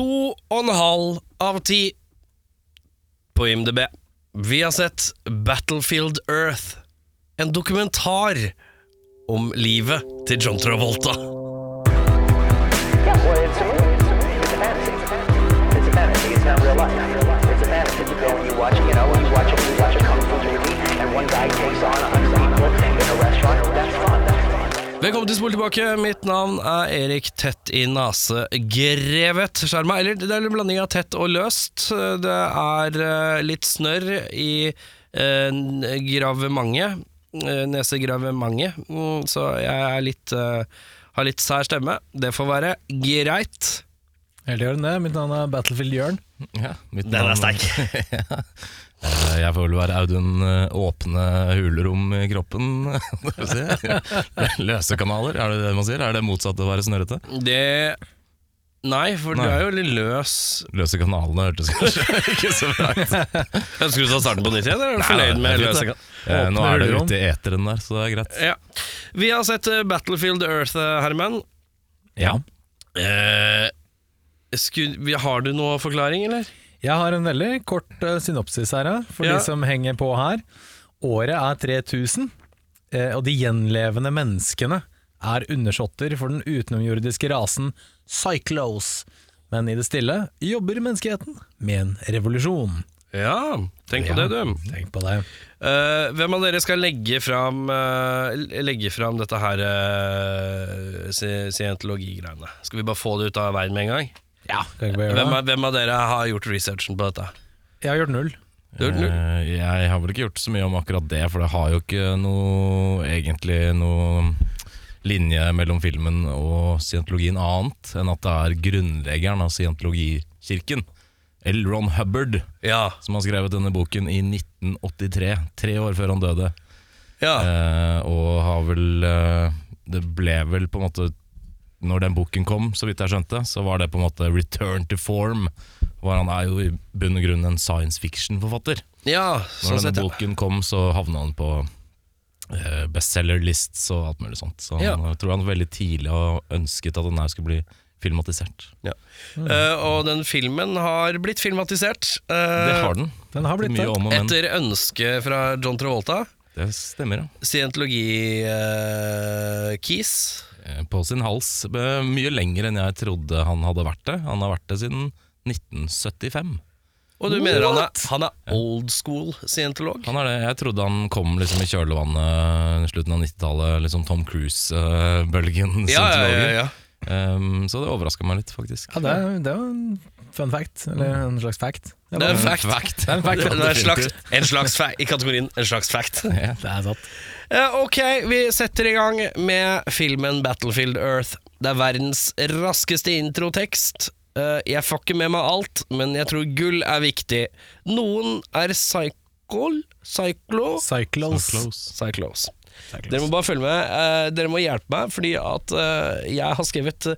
To og en halv av ti på IMDb. Vi har sett Battlefield Earth, en dokumentar om livet til John Travolta. It's a fantasy. It's not real life. It's a fantasy. You go and you watch, you know, Velkommen til Spol tilbake. Mitt navn er Erik Tett i nase grevet skjerma. Eller det er en blanding av tett og løst. Det er eh, litt snørr i eh, gravementet. Nesegravementet. Mm, så jeg er litt eh, har litt sær stemme. Det får være greit. Helt gjør den det. Mitt navn er Battlefield Jørn. Ja, mitt Den er sterk. Eh, Jeg får vel være Audun eh, åpne hulrom i kroppen. Vil si. Løse kanaler, er det det man sier? Er det motsatt av å være snørrete? Det Nei, for du er jo litt løs. Løse kanalene hørtes kanskje ikke så bra ut. Ønsker du å ta starten på nytt igjen? Er du fornøyd Nei, med løse kan- Eh, Nå er det ute i eteren der, så det er greit. Ja. Vi har sett eh, Battlefield Earth, eh, Herman. Ja. Eh, skulle, har du noe forklaring, eller? Jeg har en veldig kort eh, synopsis her, for Ja. de som henger på her. Året er 3000, eh, og de gjenlevende menneskene er undersåtter for den utenomjordiske rasen Cyclos. Men i det stille jobber menneskeheten med en revolusjon. Ja, tenk på Ja. det, du. Tenk på det. Uh, hvem av dere skal legge fram, uh, legge fram dette her uh, scientologigreiene? Skal vi bare få det ut av verden med en gang? Ja, Hvem, av- hvem av dere har gjort researchen på dette? Jeg har gjort null. Har gjort null? Eh, Jeg har vel ikke gjort så mye om akkurat det, for det har jo ikke noe egentlig noe linje mellom filmen og scientologien annet enn at det er grunnleggeren av scientologikirken, L. Ron Hubbard, Ja. som har skrevet denne boken i 1983, tre år før han døde. ja. Eh, og har vel eh, Det ble vel på en måte Når den boken kom, så vidt jeg skjønte, så var det på en måte return to form. Hvor han er jo i bunn og grunn en science fiction-forfatter. ja, Når sånn denne sett, ja. boken kom, så havna han på eh, bestselgerlists og alt mulig sånt. Så han, jeg tror han veldig tidlig har ønsket at den her skulle bli filmatisert. Eh, og den filmen har blitt filmatisert. Uh, Det har den. Den har blitt. Etter ønske fra John Travolta. Det stemmer, ja. Scientologi-keys. Eh, På sin hals. eh, Mye lenger enn jeg trodde han hadde vært det. Han har vært det siden 1975. og du mener han er, han er old school scientolog? Han er det. Jeg trodde han kom liksom i kjølvannet i slutten av 90-tallet, liksom Tom Cruise-bølgen. Ja, ja, ja, ja. Um, så det overraska meg litt, faktisk. Ja, det er, det er en fun fact, eller en slags fact. Det er en fact. Fact. Det er en fact. En slags, en slags I kategorien en slags fact. Ja. Det er sant. Eh, ok, vi setter i gang med filmen Battlefield Earth. Det er verdens raskeste introtekst. Eh, jeg får ikke med meg alt, men jeg tror gull er viktig. Noen er psychol? Cyclo... Cyclos. Cyclos. Cyclos. Cyclos. Dere må bare følge med. Eh, dere må hjelpe meg, fordi at jeg har skrevet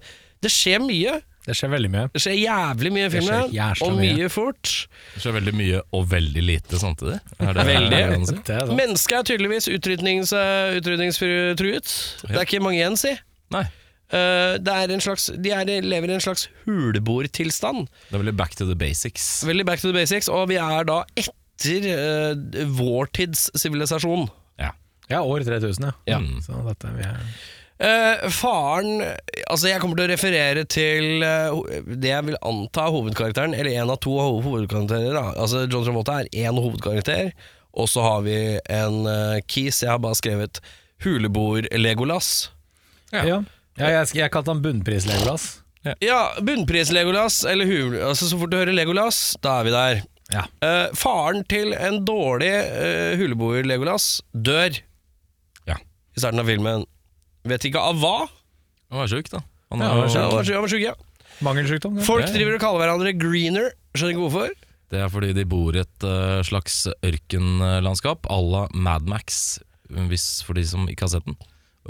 Det skjer mye. Det skjer veldig mye. Det skjer jævlig mye i skjer filmen, og mye. mye fort. Det skjer veldig mye og veldig lite samtidig. Er det, Veldig. det er. Mennesket er tydeligvis utrydnings, utrydningstruet. Det er ikke mange igjen, si. Nei. Uh, det er en slags, de er, lever i en slags huleboertilstand. Det er veldig back to the basics. Veldig back to the basics, og vi er da etter uh, vår tids sivilisasjon. Ja. Ja, år 3000, ja. Ja. Mm. Så dette vi er Eh, faren Altså, jeg kommer til å referere til uh, det jeg vil anta er hovedkarakteren, eller en av to hovedkarakterer. Da. Altså, John Travolta er én hovedkarakter, og så har vi en uh, kis. Jeg har bare skrevet Huleboer-Legolas. Ja, ja jeg, jeg kalte han bunnpris-Legolas. Ja, bunnpris-Legolas, eller hul... Altså, så fort du hører Legolas, da er vi der. Ja. Eh, faren til en dårlig uh, huleboer-Legolas dør Ja. i starten av filmen. Vet ikke av hva. Han var sjuk, da. Han Ja, han var han var sjuk, han var ja. Mangelsykdom. Folk Ja, ja. driver og kaller hverandre greener. Skjønner ikke hvorfor. Det er fordi de bor i et eh, slags ørkenlandskap à la Mad Max, hvis for de som ikke har sett den.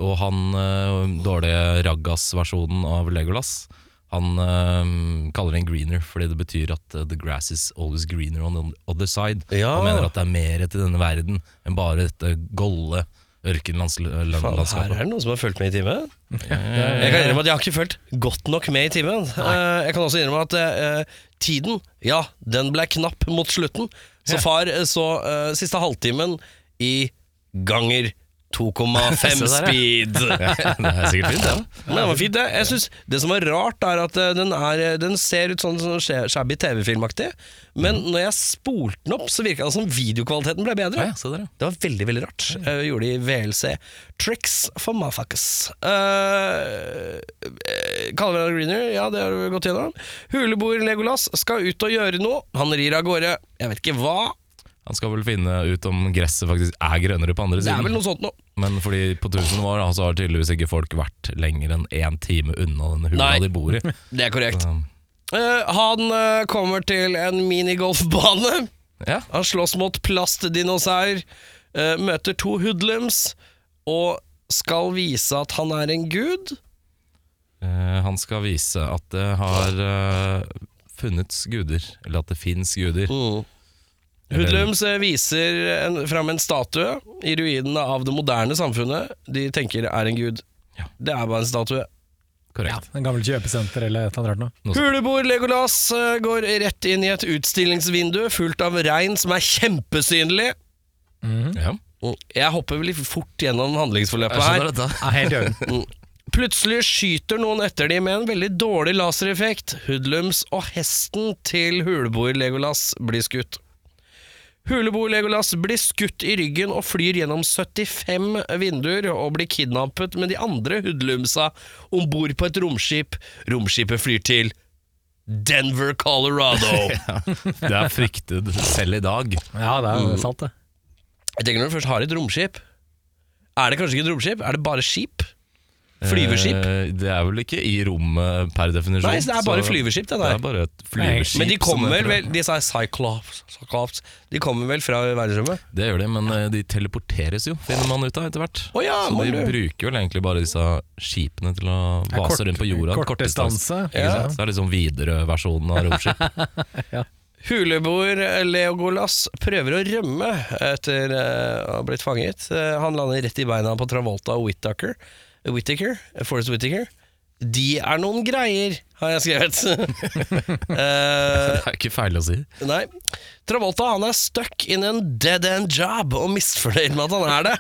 Og han uh, dårlige Raggas-versjonen av Legolas, han eh, kaller det en greener fordi det betyr at eh, the grass is always greener on the other side. Ja. Han mener at det er mer til denne verden enn bare dette golde ørkenlandskapet. her er det noen som har fulgt med i timen. Jeg kan innrømme at jeg har ikke fulgt godt nok med i timen. Eh, jeg kan også innrømme at eh, tiden, ja, den ble knapp mot slutten. Så far eh, så siste halvtimen i ganger 2,5 speed. ja. det er sikkert fint. Ja. Men det var fint, det. Jeg synes, det som var rart, er at eh, den, er, den ser ut sånn, sånn shabby TV-filmaktig. Men når jeg spolte den opp, så virka det som videokvaliteten ble bedre. Ja, der. Det var veldig, veldig rart. Jeg gjorde det i VLC. Tricks for motherfuckers. Uh, Kalverad Greener, ja, det har du gått gjennom. Huleboer Legolas skal ut og gjøre noe. Han rir av gårde. Jeg vet ikke hva. Han skal vel finne ut om gresset faktisk er grønnere på andre siden. Det er vel noe sånt nå. Men fordi på 1000 år da, så har tydeligvis ikke folk vært lenger enn én time unna den hula Nei. de bor i. Det er korrekt. Så, uh, han uh, kommer til en minigolfbane. ja. Han slåss mot plastdinosaur, uh, møter to hoodlums og skal vise at han er en gud. Han skal vise at det har funnets guder, eller at det fins guder. Hoodlums eh, viser en, fram en statue i ruinene av det moderne samfunnet de tenker er en gud. Ja. Det er bare en statue. Korrekt. En gammel kjøpesenter eller et eller annet. Huleboer Legolas eh, går rett inn i et utstillingsvindu fullt av regn som er kjempesynlig. Ja. Jeg hopper litt fort gjennom handlingsforløpet her. Ja, i. Plutselig skyter noen etter dem med en veldig dårlig lasereffekt. Hoodlums og hesten til huleboer Legolas blir skutt. Huleboer Legolas blir skutt i ryggen og flyr gjennom 75 vinduer og blir kidnappet med de andre hoodlumsa om bord på et romskip. Romskipet flyr til Denver, Colorado. Det er fryktet selv i dag. Ja, det er mm. sant, det. Jeg tenker Når du først har et romskip Er det kanskje ikke et romskip? Er det bare skip? Flyveskip? Eh, det er vel ikke i rommet per definisjon. Nei, det er bare så flyveskip, det Det er bare et flyveskip. Men de kommer vel Disse Cyclops, Cyclops De kommer vel fra verdensrommet? Det gjør de, men eh, de teleporteres jo, finner man ut av etter hvert. Oh, ja, så de du. bruker vel egentlig bare disse skipene til å Ja, vase kort- rundt på jorda. kortdistanse. Ikke Ja. Det er liksom Widerøe-versjonen av romskip. Huleboer Leogolas prøver å rømme etter eh, å ha blitt fanget. Han lander rett i beina på Travolta og Whittaker. Whittaker, Forrest Whittaker. De er noen greier, har jeg skrevet. uh, det er ikke feil å si. Nei. Travolta han er stuck in en dead end job og misfornøyd med at han er det.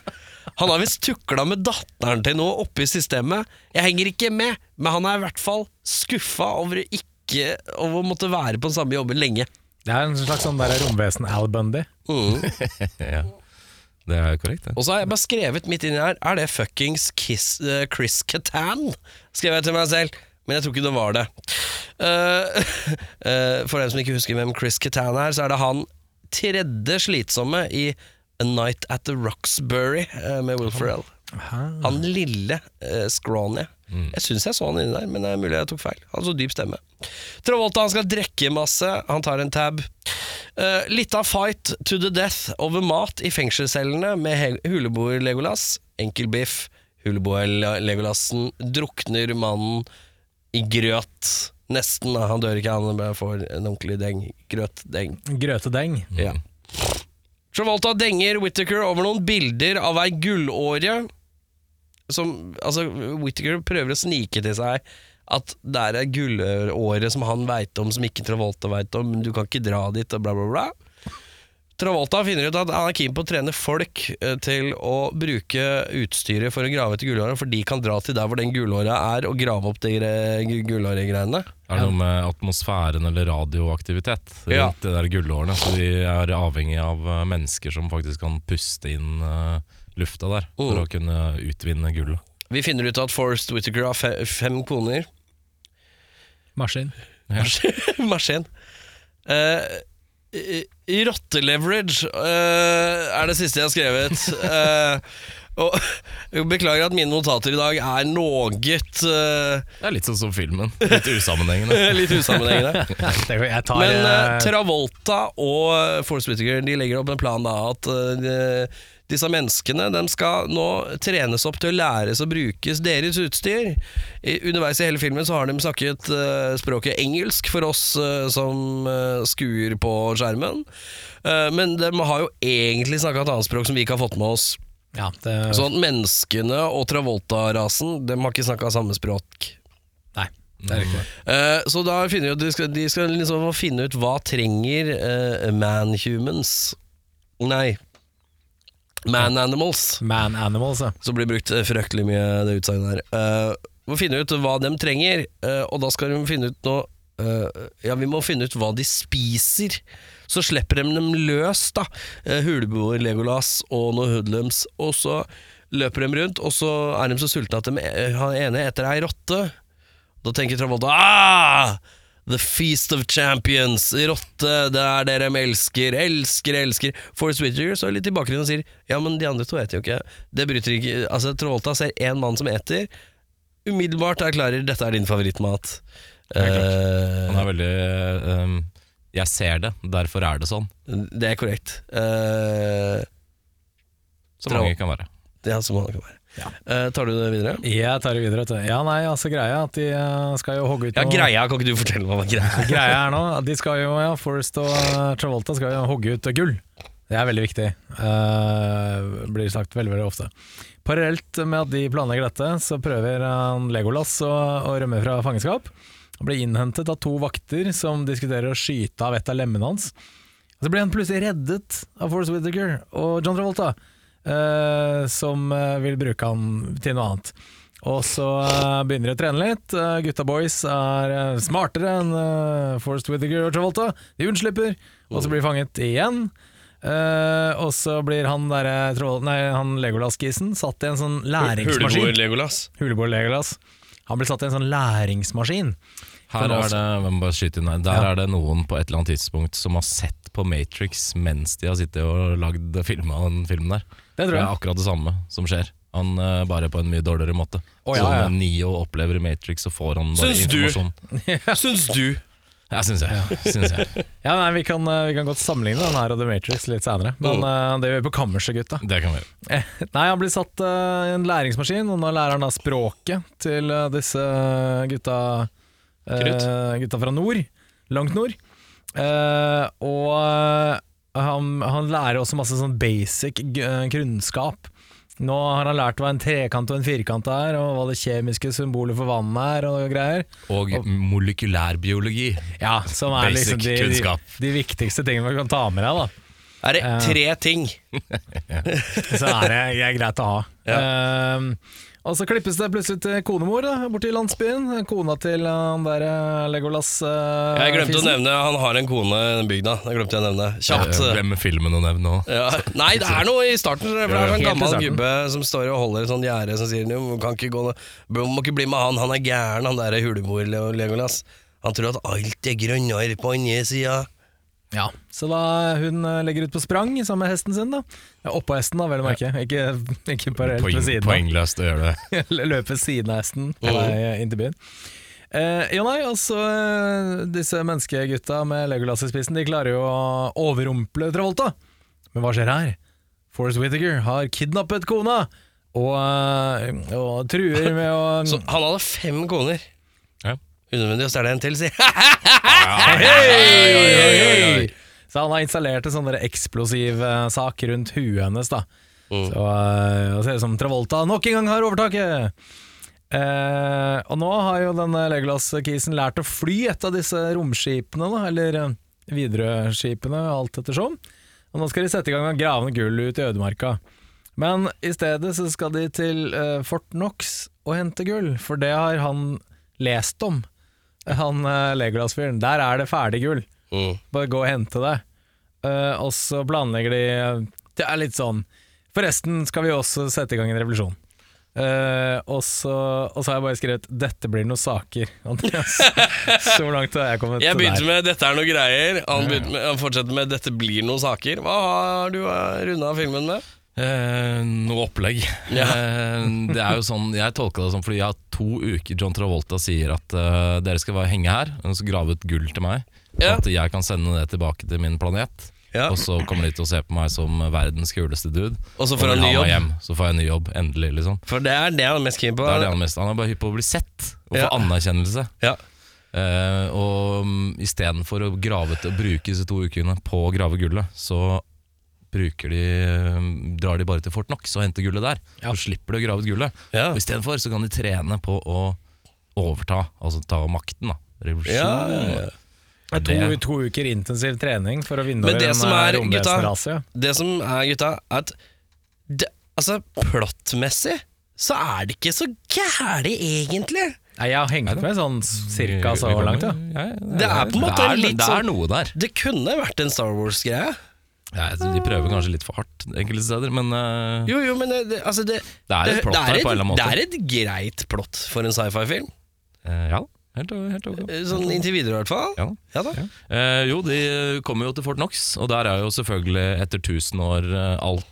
Han har visst tukla med datteren til noe oppe i systemet. Jeg henger ikke med, men han er i hvert fall skuffa over ikke over å måtte være på den samme jobben lenge. Det er en slags sånn der romvesen Al Bundy. ja. Det er korrekt, det. Og så har jeg bare skrevet midt inni her Er det fuckings Kiss, uh, Chris Catan? Skrev jeg til meg selv. Men jeg tror ikke det var det. Uh, uh, for dem som ikke husker hvem Chris Catan er, så er det han tredje slitsomme i A Night at the Roxbury med Will Ferrell. Han lille uh, scrawny. Jeg syns jeg så han inni der, men det er mulig jeg tok feil. Han så dyp stemme. Travolta han skal drikke masse, han tar en tab. Uh, litt av fight to the death over mat i fengselscellene med huleboer Legolas. Enkel biff. Huleboer Le- Legolassen drukner mannen i grøt. Nesten, han dør ikke, han får en ordentlig deng. Grøtdeng. Grøtedeng. Ja. Travolta denger Whittaker over noen bilder av ei gullåre. Som, altså, Whittaker prøver å snike til seg at det er gullåret gullåre som han veit om, som ikke Travolta veit om, men du kan ikke dra dit, og bla, bla, bla. Travolta finner ut at han er keen på å trene folk eh, til å bruke utstyret for å grave etter gullåra, for de kan dra til der hvor den gullåra er, og grave opp de gre- gu- gullåregreiene. Er det noe med atmosfæren eller radioaktivitet rundt Ja. det der gullårene? Så de er avhengig av eh, mennesker som faktisk kan puste inn eh, lufta der, for Mm. å kunne utvinne gullet. Vi finner ut at Forrest Whittaker har fe fem koner. Maskin. Maskin. Uh, Rotte-leverage eh, er det siste jeg har skrevet. Eh, og jeg Beklager at mine notater i dag er noe eh, Det er litt sånn som filmen. Litt usammenhengende. litt usammenhengende. Jeg tar Men eh, eh, Travolta og Forrest Whittaker De legger opp en plan da at eh, disse menneskene de skal nå trenes opp til å læres å brukes deres utstyr. I, underveis i hele filmen så har de snakket uh, språket engelsk for oss uh, som uh, skuer på skjermen. Men de har jo egentlig snakka et annet språk som vi ikke har fått med oss. Ja, det, Sånn menneskene og Travolta-rasen, De har ikke snakka samme språk. nei, det er riktig. Eh, så da finner de skal, de skal liksom finne ut hva trenger uh, man-humans Nei, man-animals. Man Animals, ja. som blir brukt eh, fryktelig mye, det utsagnet her. Uh, må finne ut hva de trenger, uh, og da skal de finne ut noe uh, Ja, vi må finne ut hva de spiser. Så slipper de dem løs, da. Uh, Huleboer, Legolas og noen hoodlums. Og så løper de rundt, og så er de så sultne at de, eh, han ene eter ei rotte. Da tenker Travolta ah! The Feast of Champions, rotte, det er det de elsker, elsker, elsker. Forest Whittaker står litt i bakgrunnen og sier ja, men de andre to eter jo ikke. Det bryter ikke Altså, Travolta ser én mann som eter, umiddelbart erklærer dette er din favorittmat. Han Eh, er veldig um, Jeg ser det, derfor er det sånn. det er korrekt. Uh, Så mange kan være. Ja, så som det kan være. Eh, tar du det videre? Jeg tar det videre. Ja, nei, altså greia at de eh, skal jo hogge ut Ja, noe- greia, kan ikke du fortelle meg hva greia er? Greia er nå, de skal jo, ja, Forrest og eh, Travolta skal jo hogge ut gull. Det er veldig viktig. Uh, blir sagt veldig veldig ofte. Parallelt med at de planlegger dette, så prøver han Legolas å, å rømme fra fangenskap. Han blir innhentet av to vakter som diskuterer å skyte av et av lemmene hans. Så blir han plutselig reddet av Forrest Whittaker og John Travolta, eh, som eh, vil bruke han til noe annet. Og så eh, begynner de å trene litt. Gutta boys er smartere enn Forrest Whittaker og Travolta. De unnslipper, og så blir de fanget igjen. Uh, og så blir han der, nei, han Legolas-kisen satt i en sånn læringsmaskin. Huleboer Legolas. Huleboer Legolas. Han blir satt i en sånn læringsmaskin. Her er det, inn. Der Ja. er det noen på et eller annet tidspunkt som har sett på Matrix mens de har sittet og lagd film av den filmen der. Det tror Det er akkurat det samme som skjer. Han uh, bare på en mye dårligere måte. Oh, ja, ja. når Neo opplever i Matrix, så får han bare Syns du? informasjon. Syns du? Ja, syns jeg. Syns jeg. Ja, nei, vi, kan, eh, vi kan godt sammenligne den her og The Matrix litt senere. Men uh, det gjør vi på kammerset, gutta. Det kan vi gjøre. Nei, han blir satt uh, i en læringsmaskin, og nå lærer han da språket til disse gutta. Gutta fra nord. Langt nord. Og han, han lærer også masse sånn basic g- eh, kunnskap. Nå har han lært hva en trekant og en firkant er, og hva det kjemiske symbolet for vann er, og greier. Og molekylærbiologi. Ja, Som er Basic liksom de, de, de viktigste tingene man kan ta med deg. da Er det Ja. tre ting? så er det jeg er greit å ha. Ehm, og så klippes det plutselig til konemor da, borte i landsbyen. Kona til han der eh, Legolas. Uh, Jeg glemte å nevne Han har en kone i den bygda. Det glemte jeg å nevne. Kjapt. Eh, Glem filmen å nevne òg. Ja. Nei, det er noe i starten. For det er sånn gammel gubbe som står og holder et sånt gjerde som sier du kan ikke gå, må ikke bli med han, han er gæren, han der hulemor Legolas. Han tror at alt er grønnere på andre sida. Ja, Så da hun eh, legger ut på sprang sammen med hesten sin. da ja, Oppå hesten, da, vel å merke. Ikke, ikke parallelt Poeng, ved siden poengløst å gjøre det. Løpe ved siden av hesten på inn til byen. Eh, ja, nei, altså eh, Disse menneskegutta med Legolas i spissen De klarer jo å overrumple Travolta. Men hva skjer her? Forrest Whittaker har kidnappet kona og, eh, og truer med å Så han hadde fem koner. Unødvendig å stjele en til, si. Så han har installert en sånn eksplosiv eh, sak rundt huet hennes. da Mm. Så uh, ser ut som Travolta nok en gang har overtaket. Eh, og nå har jo denne Legolas-kisen lært å fly et av disse romskipene, da, eller uh, Widerøe-skipene, alt ettersom. Og nå skal de sette i gang med gravende grave gull ut i ødemarka. Men i stedet så skal de til eh, Fort Knox og hente gull, for det har han lest om. Han uh, Legolas-fyren. Der er det ferdig gull. Mm. Bare gå og hente det. Uh, og så planlegger de Det er litt sånn Forresten skal vi også sette i gang en revolusjon. Uh, og, så, og så har jeg bare skrevet 'Dette blir noen saker'. Andreas. så langt har jeg kommet Jeg begynte med 'dette er noe greier'. Han, med, han fortsetter med 'dette blir noen saker'. Hva har du runda filmen med? Eh, noe opplegg. Ja. Eh, det er jo sånn, Jeg tolka det sånn fordi jeg har to uker John Travolta sier at eh, dere skal bare henge her og så grave ut gull til meg. Ja. At jeg kan sende det tilbake til min planet. Ja. Og så kommer de til å se på meg som verdens kuleste dude. Og så får han ny jobb. hjem, så får jeg ny jobb. Endelig, liksom. For det er det han er mest keen på. Det er det han mest Han er bare hypp på å bli sett og få anerkjennelse. Ja. Uh, og um, istedenfor å grave til bruke disse to ukene på å grave gullet, så bruker de, eh, drar de bare til Fort Knox og henter gullet der. Ja. Så slipper de å grave ut gullet. Ja. Og Istedenfor så kan de trene på å overta, altså ta makten. da Revolusjon. Ja, ja, ja. Det er to, to uker intensiv trening for å vinne Men over det en som er, eh, romvesenrase. Det som er, gutta, er at det, altså, plottmessig så er det ikke så gæli, egentlig. Nei, jeg har hengt med sånn cirka så langt, ja. Det er på en måte litt sånn Det er sånn- noe der. Det kunne vært en Star Wars-greie. Ja, de prøver kanskje litt for hardt enkelte steder, men uh, Jo, jo, men det, det, altså det, det er et plott det, der er på en eller annen måte. det er et greit plott for en sci-fi-film. Uh, ja, helt, helt ok. Sånn inntil videre, i hvert fall. Ja. Ja da. Eh, jo, de kommer jo til Fort Knox, og der er jo selvfølgelig etter 1000 år eh, alt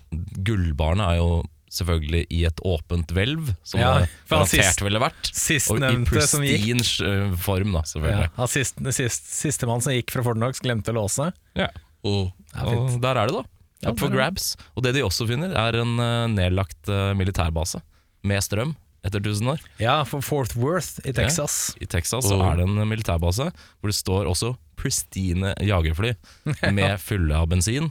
Gullbarnet er jo selvfølgelig i et åpent hvelv, som Ja, det garantert sist- ville vært. Og i Sistnevnte som gikk. pristine eh, form, da, Ja, selvfølgelig. han sist, sist, Sistemann som gikk fra Fortnox, glemte å låse. Ja. Mm. Og der er det, da. Ja, Up for grabs. Og det de også finner, er en eh, nedlagt eh, militærbase med strøm etter 1000 år. Ja, for Fort Worth i Texas. I Texas så er det en militærbase hvor det står også pristine jagerfly med fulle av bensin.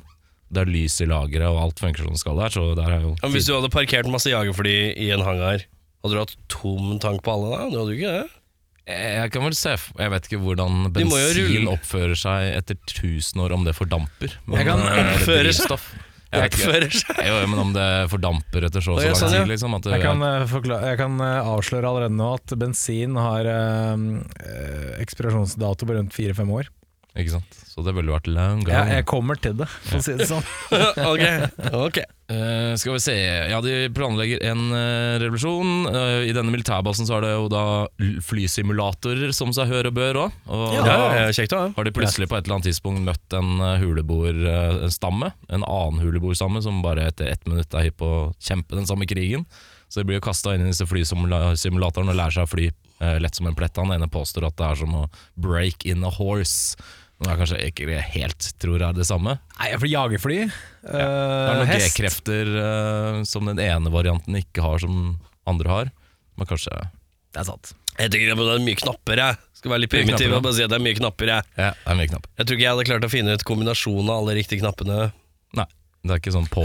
Det er lys i lageret, og alt funker som det skal der. Så der er jo Men hvis du hadde parkert masse jagerfly i en hangar, hadde du hatt tom tank på alle da? Du hadde jo ikke det. Jeg kan vel se Jeg vet ikke hvordan De må jo bensin oppfører seg etter 1000 år, om det fordamper. Jeg kan eh, oppføre seg. Jeg vet ikke. Oppfører seg. Jo, men om det fordamper etter så og så lang sånn, tid, liksom. At det, Jeg kan, eh, forkla- jeg kan eh, avsløre allerede nå at bensin har eh, eh, ekspirasjonsdato på rundt fire-fem år. Ikke sant? Så det ville vært gang. Ja, jeg kommer til det, for å si det sånn. ok, ok. uh, skal vi se Ja, de planlegger en uh, revolusjon. Uh, I denne militærbasen så er det jo da flysimulatorer som seg hør og bør òg. Og Ja, da ja, har de plutselig på et eller annet tidspunkt møtt en huleboerstamme. En annen huleboerstamme som bare etter ett minutt er hypp på å kjempe den samme krigen. Så de blir jo kasta inn i disse flysimulatorene og lærer seg å fly lett som en plett. Han ene påstår at det er som å break in a horse. Noe jeg kanskje ikke helt tror er det samme. Nei, for jagerfly Det er eh, noen G-krefter uh, som den ene varianten ikke har, som andre har. Men kanskje Det er sant. Jeg tenker det er mye knapper, jeg. Skal være litt primitiv og bare si at det er mye knapper, jeg. Ja, det er mye knapper. Jeg tror ikke jeg hadde klart å finne ut kombinasjonen av alle riktige knappene. Nei, det er ikke sånn på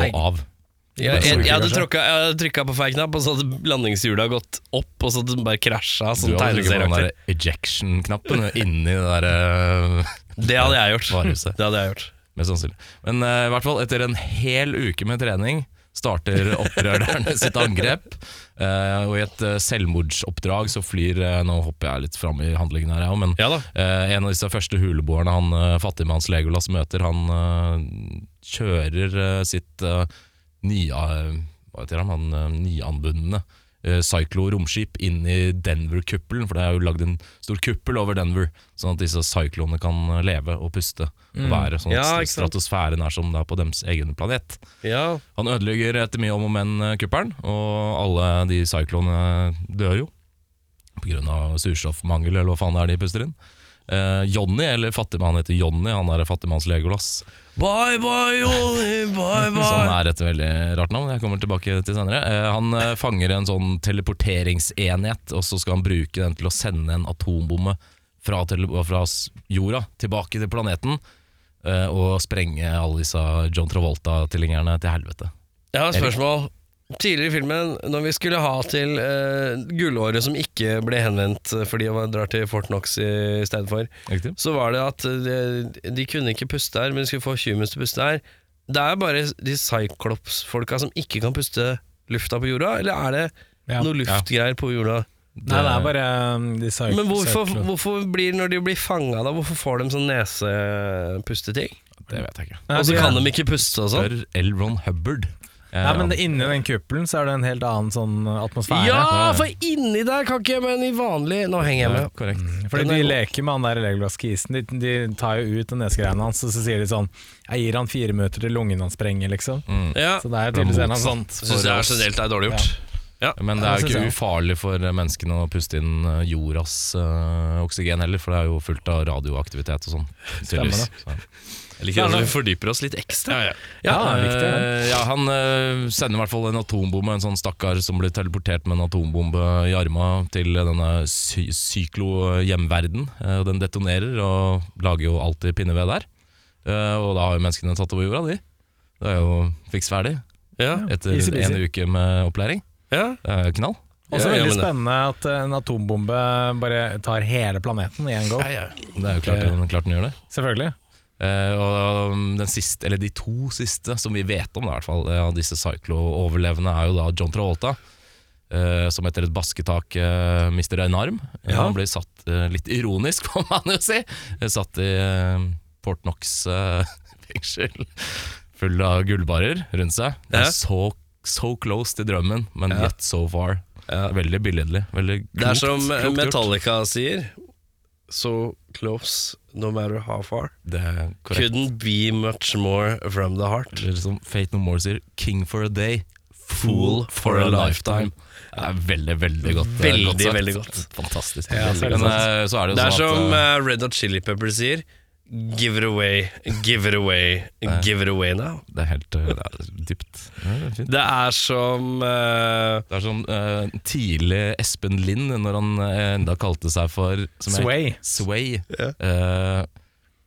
Av. Jeg, jeg, hadde tråkka- jeg hadde trykka på feil knapp, og så hadde landingshjula gått opp, og så hadde den bare krasja. Du Sånn hadde trykket på den der ejection-knappen inni det der eh, Det hadde jeg gjort. varehuset. Det hadde jeg gjort. Mest sannsynlig. Men uh, i hvert fall etter en hel uke med trening starter opprørerne sitt angrep. Uh, og i et uh, selvmordsoppdrag så flyr uh, Nå hopper jeg litt fram i handlingen her, òg, men Ja en av disse første huleboerne han uh, fattigmanns Legolas møter, han kjører sitt eh, han, uh, nyanbundne uh, Cyclo romskip inn i Denver-kuppelen, for det er jo lagd en stor kuppel over Denver, sånn at disse cyclonene kan eh, leve og puste og være, sånn at Ja, stratosfæren er som det er på deres egen planet. Ja. Han ødelegger etter mye om og men eh, kuppelen, og alle de cyclonene dør jo. På grunn av surstoffmangel, eller hva faen det er de puster inn. Eh, Johnny, eller fattigmann heter Johnny, han er fattigmanns Legolas. Bye, bye, Johnny, bye, bye Sånn er et veldig rart navn, jeg kommer tilbake til senere. Uh, han eh, fanger en sånn teleporteringsenhet, og så skal han bruke den til å sende en atombombe fra, fra jorda tilbake til planeten. Uh, og sprenge alle disse John Travolta-tilhengerne til helvete. Jeg har et spørsmål. Tidligere i filmen, når vi skulle ha til uh, gullåret som ikke ble henvendt eh, fordi man drar til Fort Knox i, i stedet for, Riktig? så var det at eh, de, de kunne ikke puste her, men de skulle få humans til å puste her. Det er bare de Cyclops-folka som ikke kan puste lufta på jorda, eller er det Ja. noe luftgreier på jorda? Nei, det er bare um, de cyclops. Men hvorfor, hvorfor blir, når de blir fanga, da, hvorfor får de sånn nesepusteting? Det vet jeg ikke. Og så kan de ikke puste og sånn? Spør L. Ron Hubbard. Eh, Nei, men det, inni den kuppelen så er det en helt annen sånn atmosfære. Ja, for inni der kan ikke jeg, men i vanlig Nå henger jeg med. ja, korrekt. Fordi er de leker med han der Legolas Kisen. De, de tar jo ut den nesegreiene hans, og så sier de sånn Jeg gir han fire minutter til lungen hans sprenger, liksom. Mm. Ja, Så det er tydeligvis en sånt. Syns jeg er generelt er dårlig gjort. Men det er jo ikke ufarlig for menneskene å puste inn eh, jordas øh, oksygen heller, for det er jo fullt av radioaktivitet og sånn. Stemmer Så- Jeg liker at vi fordyper oss litt ekstra. Ja, Ja, viktig, eh, ja, han eh, sender i hvert fall en atombombe, en sånn stakkar som blir teleportert med en atombombe i arma til denne sy syklo-hjemverden. Eh, den detonerer og lager jo alltid pinneved der. Eh, og da har jo menneskene tatt over jorda, de. Det er jo fiks ferdig Ja, etter Easy easy. en uke med opplæring. ja. Det knall. Også Ja, ja, veldig spennende at en atombombe bare tar hele planeten i en go. Ja, ja. Det er jo klart, den, klart den gjør det. Selvfølgelig. Eh, og um, den siste, eller de to siste som vi vet om, da, i hvert fall, eh, av disse Cyclo-overlevende, er jo da John Travolta. eh, som etter et basketak mister en arm. Ja. Han blir satt, litt ironisk får man jo si, satt i Port Knox fengsel. Full av gullbarer rundt seg. Ja. så, so close til drømmen, men Ja. yet so far. Ja. Veldig billedlig. Veldig klokt, Det er som klokt gjort. Metallica sier So close, no matter how far. Det er korrekt. Couldn't be much more from the heart. Eller som Fate No More sier, 'King for a day, fool for a lifetime'. Det er veldig, veldig godt. eh, Veldig, godt veldig godt. Fantastisk. Ja, så er det Men eh, så er det Det er sånn som at eh, eh, Red Hot Chili Peppers sier Give it away, give it away, give it away now. Det er helt eh, det er dypt. Ja, det er. Det er som uh, Det er som uh, tidlig Espen Lind, når han enda kalte seg for Sway. Sway. Yeah. Uh,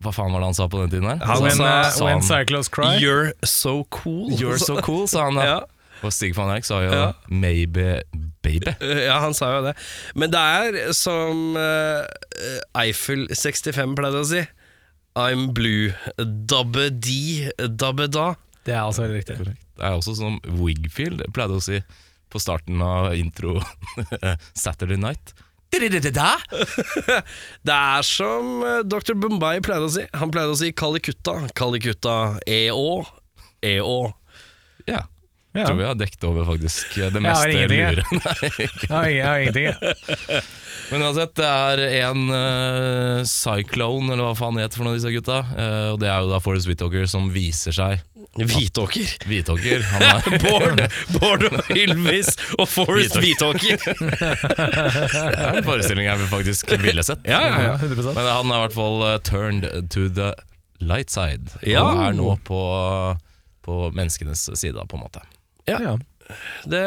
hva faen var det han sa på den tiden her? Han When, sa- uh, when Cyclos cry. You're so cool. You're so cool, sa han da. Ja. Og Stig van Eijk sa jo Ja. maybe baby. Ja, han sa jo det. Men det er som uh, Eiffel 65 pleide å si. I'm blue. Dabbe di, dabbe da. Det er altså veldig riktig. Det er også som Wigfield pleide å si på starten av intro Saturday Night. Det er som eh, Dr. Bombay pleide å si. Han pleide å si Kalikutta. Kalikutta EÅ. EÅ. Ja. Ja. Tror vi har dekket over faktisk det meste jeg. lure. Jeg har, jeg har ingenting. jeg. Men uansett, det er en uh, cyclone, eller hva faen det heter for noen av disse gutta. Uh, og det er jo da Forrest Whitaker som viser seg. Hvitåker. Hvitåker. Han er Bård, Bård og Ylvis og Forrest Hvitåker. Det er en forestilling jeg faktisk ville sett. Ja, ja, ja. 100%. Men han er i hvert fall uh, turned to the light side. Ja. Og er nå på, på menneskenes side, på en måte. Ja. Ja. Det,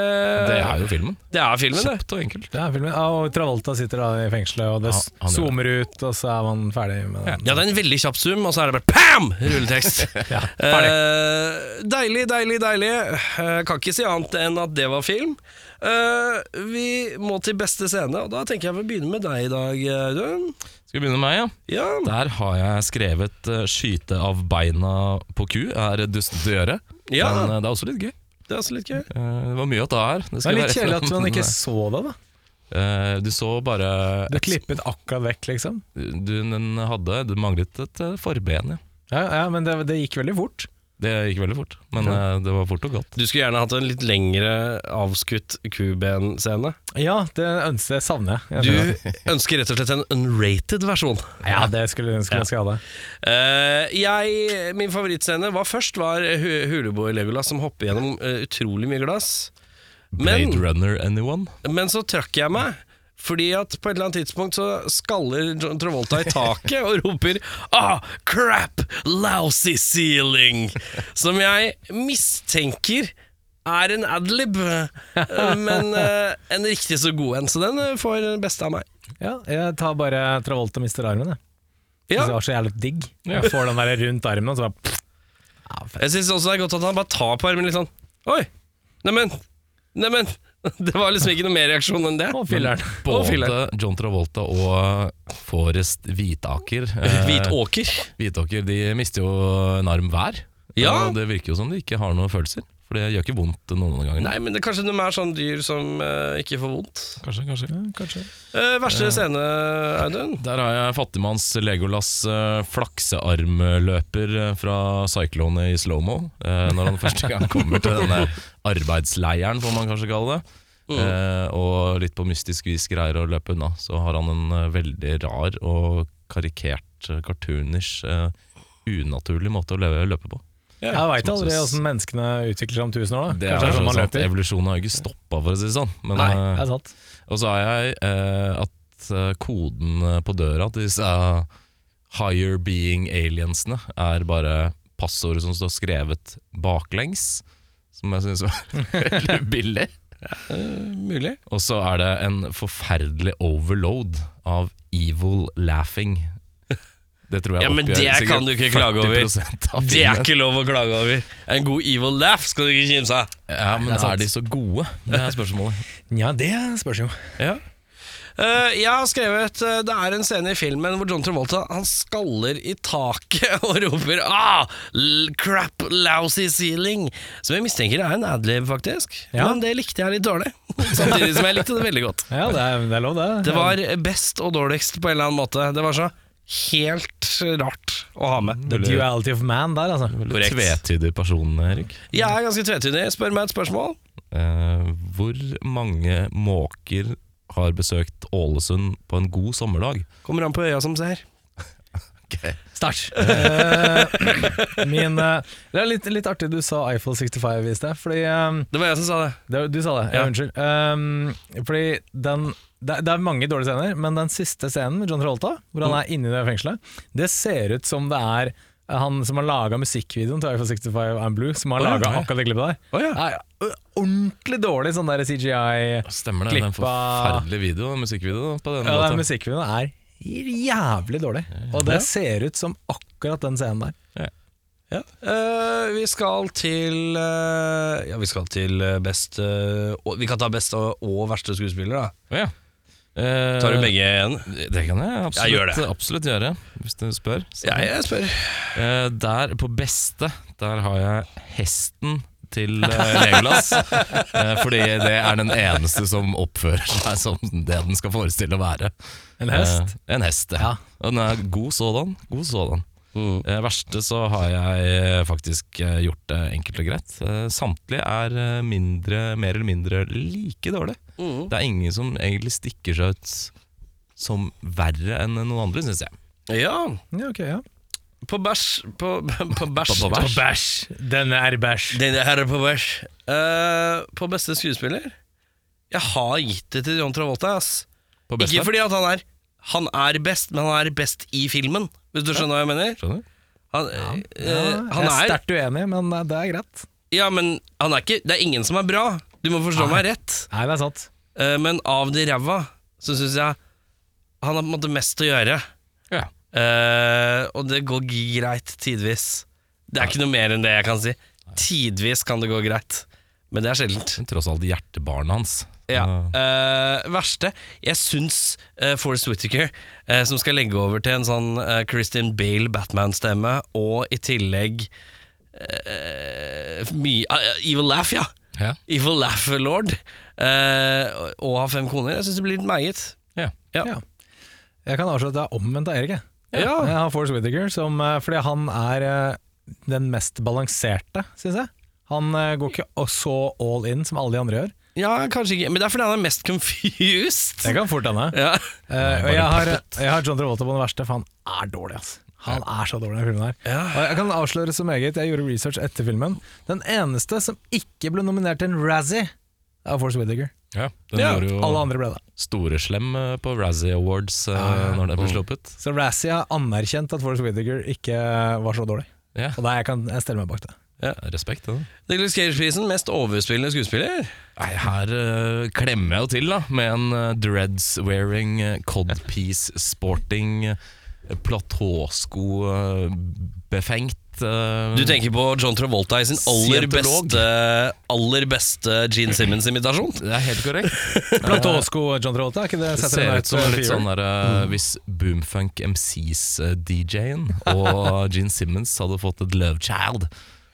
Det er jo filmen. det er filmen, det. Og enkelt. Det er filmen. Ja, og Travolta sitter da i fengselet, og det Ja, zoomer ut, og så er man ferdig med den. Ja, det er en veldig kjapp zoom, og så er det bare PAM! Rulletekst. Ja. Eh, deilig, deilig, deilig. Eh, kan ikke si annet enn at det var film. Eh, vi må til beste scene, og da tenker jeg vi begynner med deg i dag, Audun. Skal vi begynne med meg, ja? Ja. Der har jeg skrevet eh, 'skyte av beina på ku' er dustete å gjøre. Ja. Men eh, det er også litt gøy. Det er også litt gøy. Eh, det var mye å ta her. Det er litt kjedelig at man ikke så det, da. Uh, Du så bare Du klippet akkurat vekk, liksom. du, den hadde, Du manglet et eh, forben, ja. Ja, ja men det, det gikk veldig fort. Det gikk veldig fort, men ja. det var fort og godt. Du skulle gjerne hatt en litt lengre avskutt kubenscene. Ja, det ønsker jeg savner jeg. Du jeg. skjønner. ønsker rett og slett en unrated versjon. Ja, det skulle jeg ønske jeg skulle. Eh, jeg, min favorittscene var først var Hu- Huleboer Legolas som hopper gjennom eh, utrolig mye glass. Men, Blade Runner Anyone? men så trakk jeg meg. Fordi at på et eller annet tidspunkt så skaller John Travolta i taket og roper Ah, crap! Lousy ceiling! Som jeg mistenker er en adlib, men eh, en riktig så god en. Så den eh, får den beste av meg. Ja, jeg tar bare Travolta mister armen, jeg. Ja. Det var så jævlig digg. Jeg får den der rundt armen, og så bare ja. Jeg syns også det er godt at han bare tar på armen litt sånn Oi! Neimen! Neimen! Det var liksom ikke noe mer reaksjon enn det. Å, filler'n. Og Både. John Travolta og Forrest Hvitaker eh, Hvitåker. Hvitåker de mister jo en arm hver. Ja. Og det virker jo som de ikke har noen følelser. For det gjør ikke vondt noen ganger. Nei, men det, kanskje de er sånn dyr som eh, ikke får vondt. Kanskje, kanskje. Ja, kanskje. Eh, verste scene, Audun? Der har jeg fattigmanns Legolas eh, flaksearmløper eh, fra Cyclone i slow-mo. eh, når han første gang kommer til denne arbeidsleiren, får man kanskje kalle det. Eh, og litt på mystisk vis greier å løpe unna. Så har han en eh, veldig rar og karikert, uh, cartoonish, eh, unaturlig måte å løpe, løpe på. Jeg veit aldri åssen menneskene utvikler seg om tusen år. da Det er det er sånn sant. Evolusjonen har jo ikke stoppa, for å si det sånn. Men, Nei, eh, det er sant. Og så har jeg eh, at eh, koden eh, på døra til disse uh, higher being aliensene er bare passordet som står skrevet baklengs, som jeg syns var veldig billig. Mulig. Og så er det en forferdelig overload av evil laughing. Det tror jeg Ja, men oppgjør det kan du ikke klage over. Det er ikke lov å klage over. En god evil laugh skal du ikke kimse av. Ja, men er er de så gode? Det er spørsmålet. Ja, det spørs jo. Ja. Uh, jeg har skrevet uh, Det er en scene i filmen hvor John Travolta Han skaller i taket og roper ah, l- crap, lousy ceiling. Som jeg mistenker er en adlib, faktisk. Ja. Men det likte jeg litt dårlig. Samtidig som jeg likte det veldig godt. Ja, det er, det er lov, det. Det var best og dårligst på en eller annen måte. Det var så helt rart å ha med. The duality of man der, altså. Veldig Korrekt. tvetydig person, Erik. Jeg er ganske tvetydig. Spør meg et spørsmål. Eh, hvor mange måker har besøkt Ålesund på en god sommerdag? Kommer an på øya som ser. Start. uh, min uh, Det er litt, litt artig du sa Eiffel 65 i sted, fordi um, Det var jeg som sa det. det, Du sa det, ja, Ja. unnskyld. Um, fordi den det, det er mange dårlige scener, men den siste scenen med John Travolta, hvor han er inni det fengselet, det ser ut som det er han som har laga musikkvideoen til Eiffel 65 and Blue, som har Å, ja. laga akkurat det klippet der. Oh, ja. Er ordentlig dårlig sånn der CGI Stemmer det? Det er en Klippa- forferdelig video, musikkvideo på den Ja, den låta. musikkvideoen er jævlig dårlig. Og det ser ut som akkurat den scenen der. Ja. Uh, vi skal til uh, Ja, vi skal til eh, best uh, Vi kan ta best og, og verste skuespiller, da. Oh, ja. Eh, Tar du begge igjen? Det kan jeg absolutt, gjør det. absolutt gjøre, hvis du spør. Så. Ja, jeg spør. Eh, der, på beste, der har jeg hesten til eh, Legolas. eh, fordi det er den eneste som oppfører seg som det den skal forestille å være. En hest. Eh, en hest, ja. Ja. Og den er god sådan. God sådan. Mm. Eh, verste så har jeg eh, faktisk eh, gjort det enkelt og greit. Eh, samtlige er eh, mindre, mer eller mindre like dårlig. Mm. Det er ingen som egentlig stikker seg ut som verre enn noen andre, syns jeg. Ja. Ja, ok, ja. På bæsj På, på bæsj. På- på bæsj. Bæsj. Den er bæsj. Denne her er på bæsj. Uh, på beste skuespiller Jeg har gitt det til John Travolta. Ass. På beste. Ikke fordi at han er Han er best, men han er best i filmen. Hvis du skjønner hva jeg mener? Skjønner? Han, Ja, han jeg er er sterkt uenig, men det er greit. Ja, men han er ikke Det er ingen som er bra. Du må forstå meg rett. Nei, det er sant. Eh, men av de ræva, så syns jeg han har på en måte mest å gjøre. Ja. Eh, og det går greit tidvis. Det er ikke noe mer enn det jeg kan si. Tidvis kan det gå greit, men det er sjeldent. Tross alt hjertebarnet hans. Ja. Eh, verste Jeg syns uh, Forest Whittaker, eh, som skal legge over til en sånn eh, Christian Bale Batman-stemme, og i tillegg eh, mye eh, Evil Laugh, ja. Ja. Evil Laugh Lord. eh, og ha fem koner. Jeg syns det blir litt meget. Ja. Ja. Ja. Jeg kan avsløre at det er omvendt av Erik. jeg. Ja. Jeg har Forrest Whittaker, som, fordi han er eh, den mest balanserte, syns jeg. Han eh, går ikke så all in som alle de andre gjør. Ja, kanskje ikke, men det er fordi han er mest confused. Det kan fort hende. Ja. Uh, og jeg har, jeg har John Travolta på den verste, for han er dårlig. ass. Han er så dårlig i den filmen her. Ja. Og jeg kan avsløre så meget, jeg gjorde research etter filmen. Den eneste som ikke ble nominert til en Razzie, er Forrest Whittaker. Ja, den Ja, gjorde jo Alle andre ble det. storeslem eh, på Razzie Awards eh, Ja. når det ble sluppet. Så Razzie har anerkjent at Forrest Whittaker ikke var så dårlig. Ja, Og da jeg kan jeg stelle meg bak det. Ja. Respekt. det da. Nicolas Cage-prisen, mest overspillende skuespiller. Nei, her uh, klemmer jeg jo til, da, med en uh, dreads-wearing, uh, codpiece platåsko uh, befengt eh, Du tenker på John Travolta i sin aller beste Aller beste Gene Simmons-imitasjon. Det er helt korrekt. Platåsko John Travolta, er ikke det? Det ser ut som litt sånn der, uh, hvis Boomfunk MCs-DJ-en og Gene Simmons hadde fått et love child.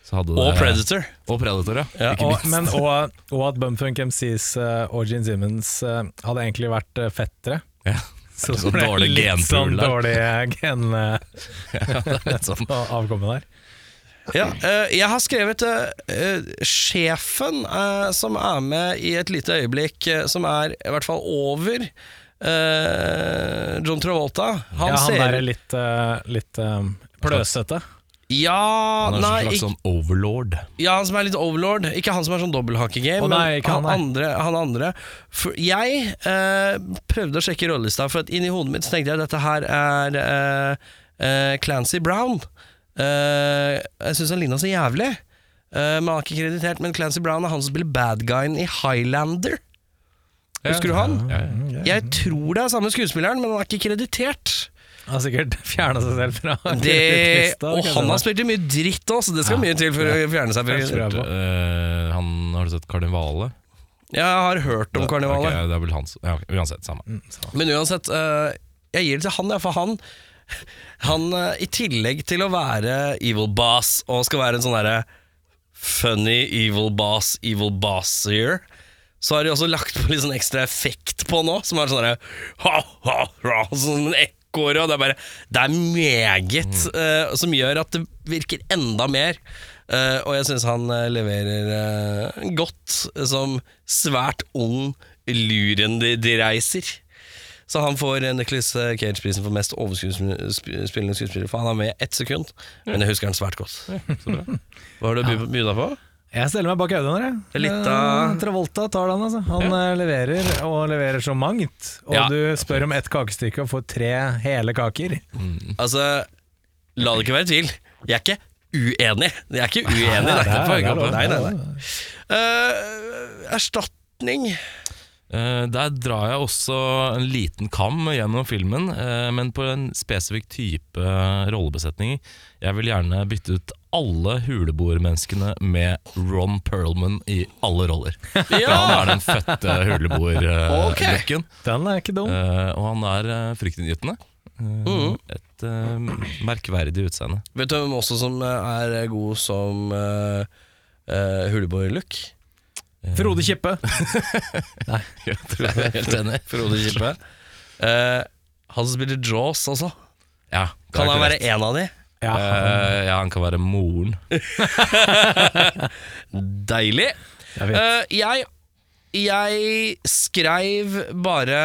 Så hadde Og det- Predator. Og Predator, ja. Ja, Ikke og, minst. men, og, og at Bumfunk MCs eh, og Gene Simmons eh, hadde egentlig vært eh, fettere. ja. Så det dårlig litt sånn dårlig eh, ja, det er litt sånn. på avkommet der. Ja, eh, jeg har skrevet eh, eh, sjefen eh, som er med i et lite øyeblikk, eh, som er i hvert fall over eh, John Travolta. Han, ja, han ser er litt, eh, litt eh, pløsete. Ja, Han er nei, en slags sånn overlord. ja, han som er litt overlord. Ikke han som er sånn dobbelthake-game, nei, men han, han, andre, han andre. Jeg eh, prøvde å sjekke rollelista, for at inni hodet mitt tenkte jeg at dette her er eh, eh, Clancy Brown. Eh, jeg syns han ligna så jævlig. Eh, men han er ikke kreditert, men Clancy Brown er han som spiller bad guyen i Highlander. Husker du han? Jeg tror det er samme skuespilleren, men han er ikke kreditert. Han har sikkert fjerna seg selv fra Det, og han har spilt i mye dritt òg, så det skal Ja. mye til for å fjerne seg fra. Eh, han Har du sett Karnivale? Jeg har hørt om Karnivalet. Okay, det er vel hans ja, Uansett, samme. Mm, samme. Men uansett, uh, jeg gir det til han, ja, for han Han, eh, i tillegg til å være evil boss, og skal være en sånn derre funny evil boss, evil bossier, så har de også lagt på litt sånn ekstra effekt på nå, som er sånn derre ha, ha, Sånn og det er bare Det er meget, uh, som gjør at det virker enda mer. Uh, og jeg syns han eh, leverer godt som svært ung reiser Så han får Nicholas Cage-prisen for mest overskuespillende skuespiller, for han er med ett sekund. Men jeg husker han svært godt. Hva har du by- deg på? Jeg stiller meg bak Audun av- Eh, Travolta tar den, altså. Han ja. leverer, og leverer så mangt. Og Ja. du spør om ett kakestykke og får tre hele kaker. Altså, la det ikke være tvil. Jeg er ikke uenig. Jeg er ikke uenig. Nei, Nei, det det lov. nei, nei, nei. Eh, erstatning Uh, der drar jeg også en liten kam gjennom filmen, uh, men på en spesifikk type rollebesetninger. Jeg vil gjerne bytte ut alle huleboermenneskene med Ron Perlman i alle roller. Ja. Han er den fødte huleboer-looken, Den er ikke dum. og han er uh, fryktinngytende. Eh, Et uh, merkverdig utseende. Vet du hvem også som er god som uh, huleboer-look? Frode Kippe. Jeg tror jeg er helt enig. Frode Kippe. Han som spiller Jaws også. Ja, Kan han være en av de? Ja, Eh, ja, han kan være moren. Deilig. jeg. Eh, jeg, jeg skreiv bare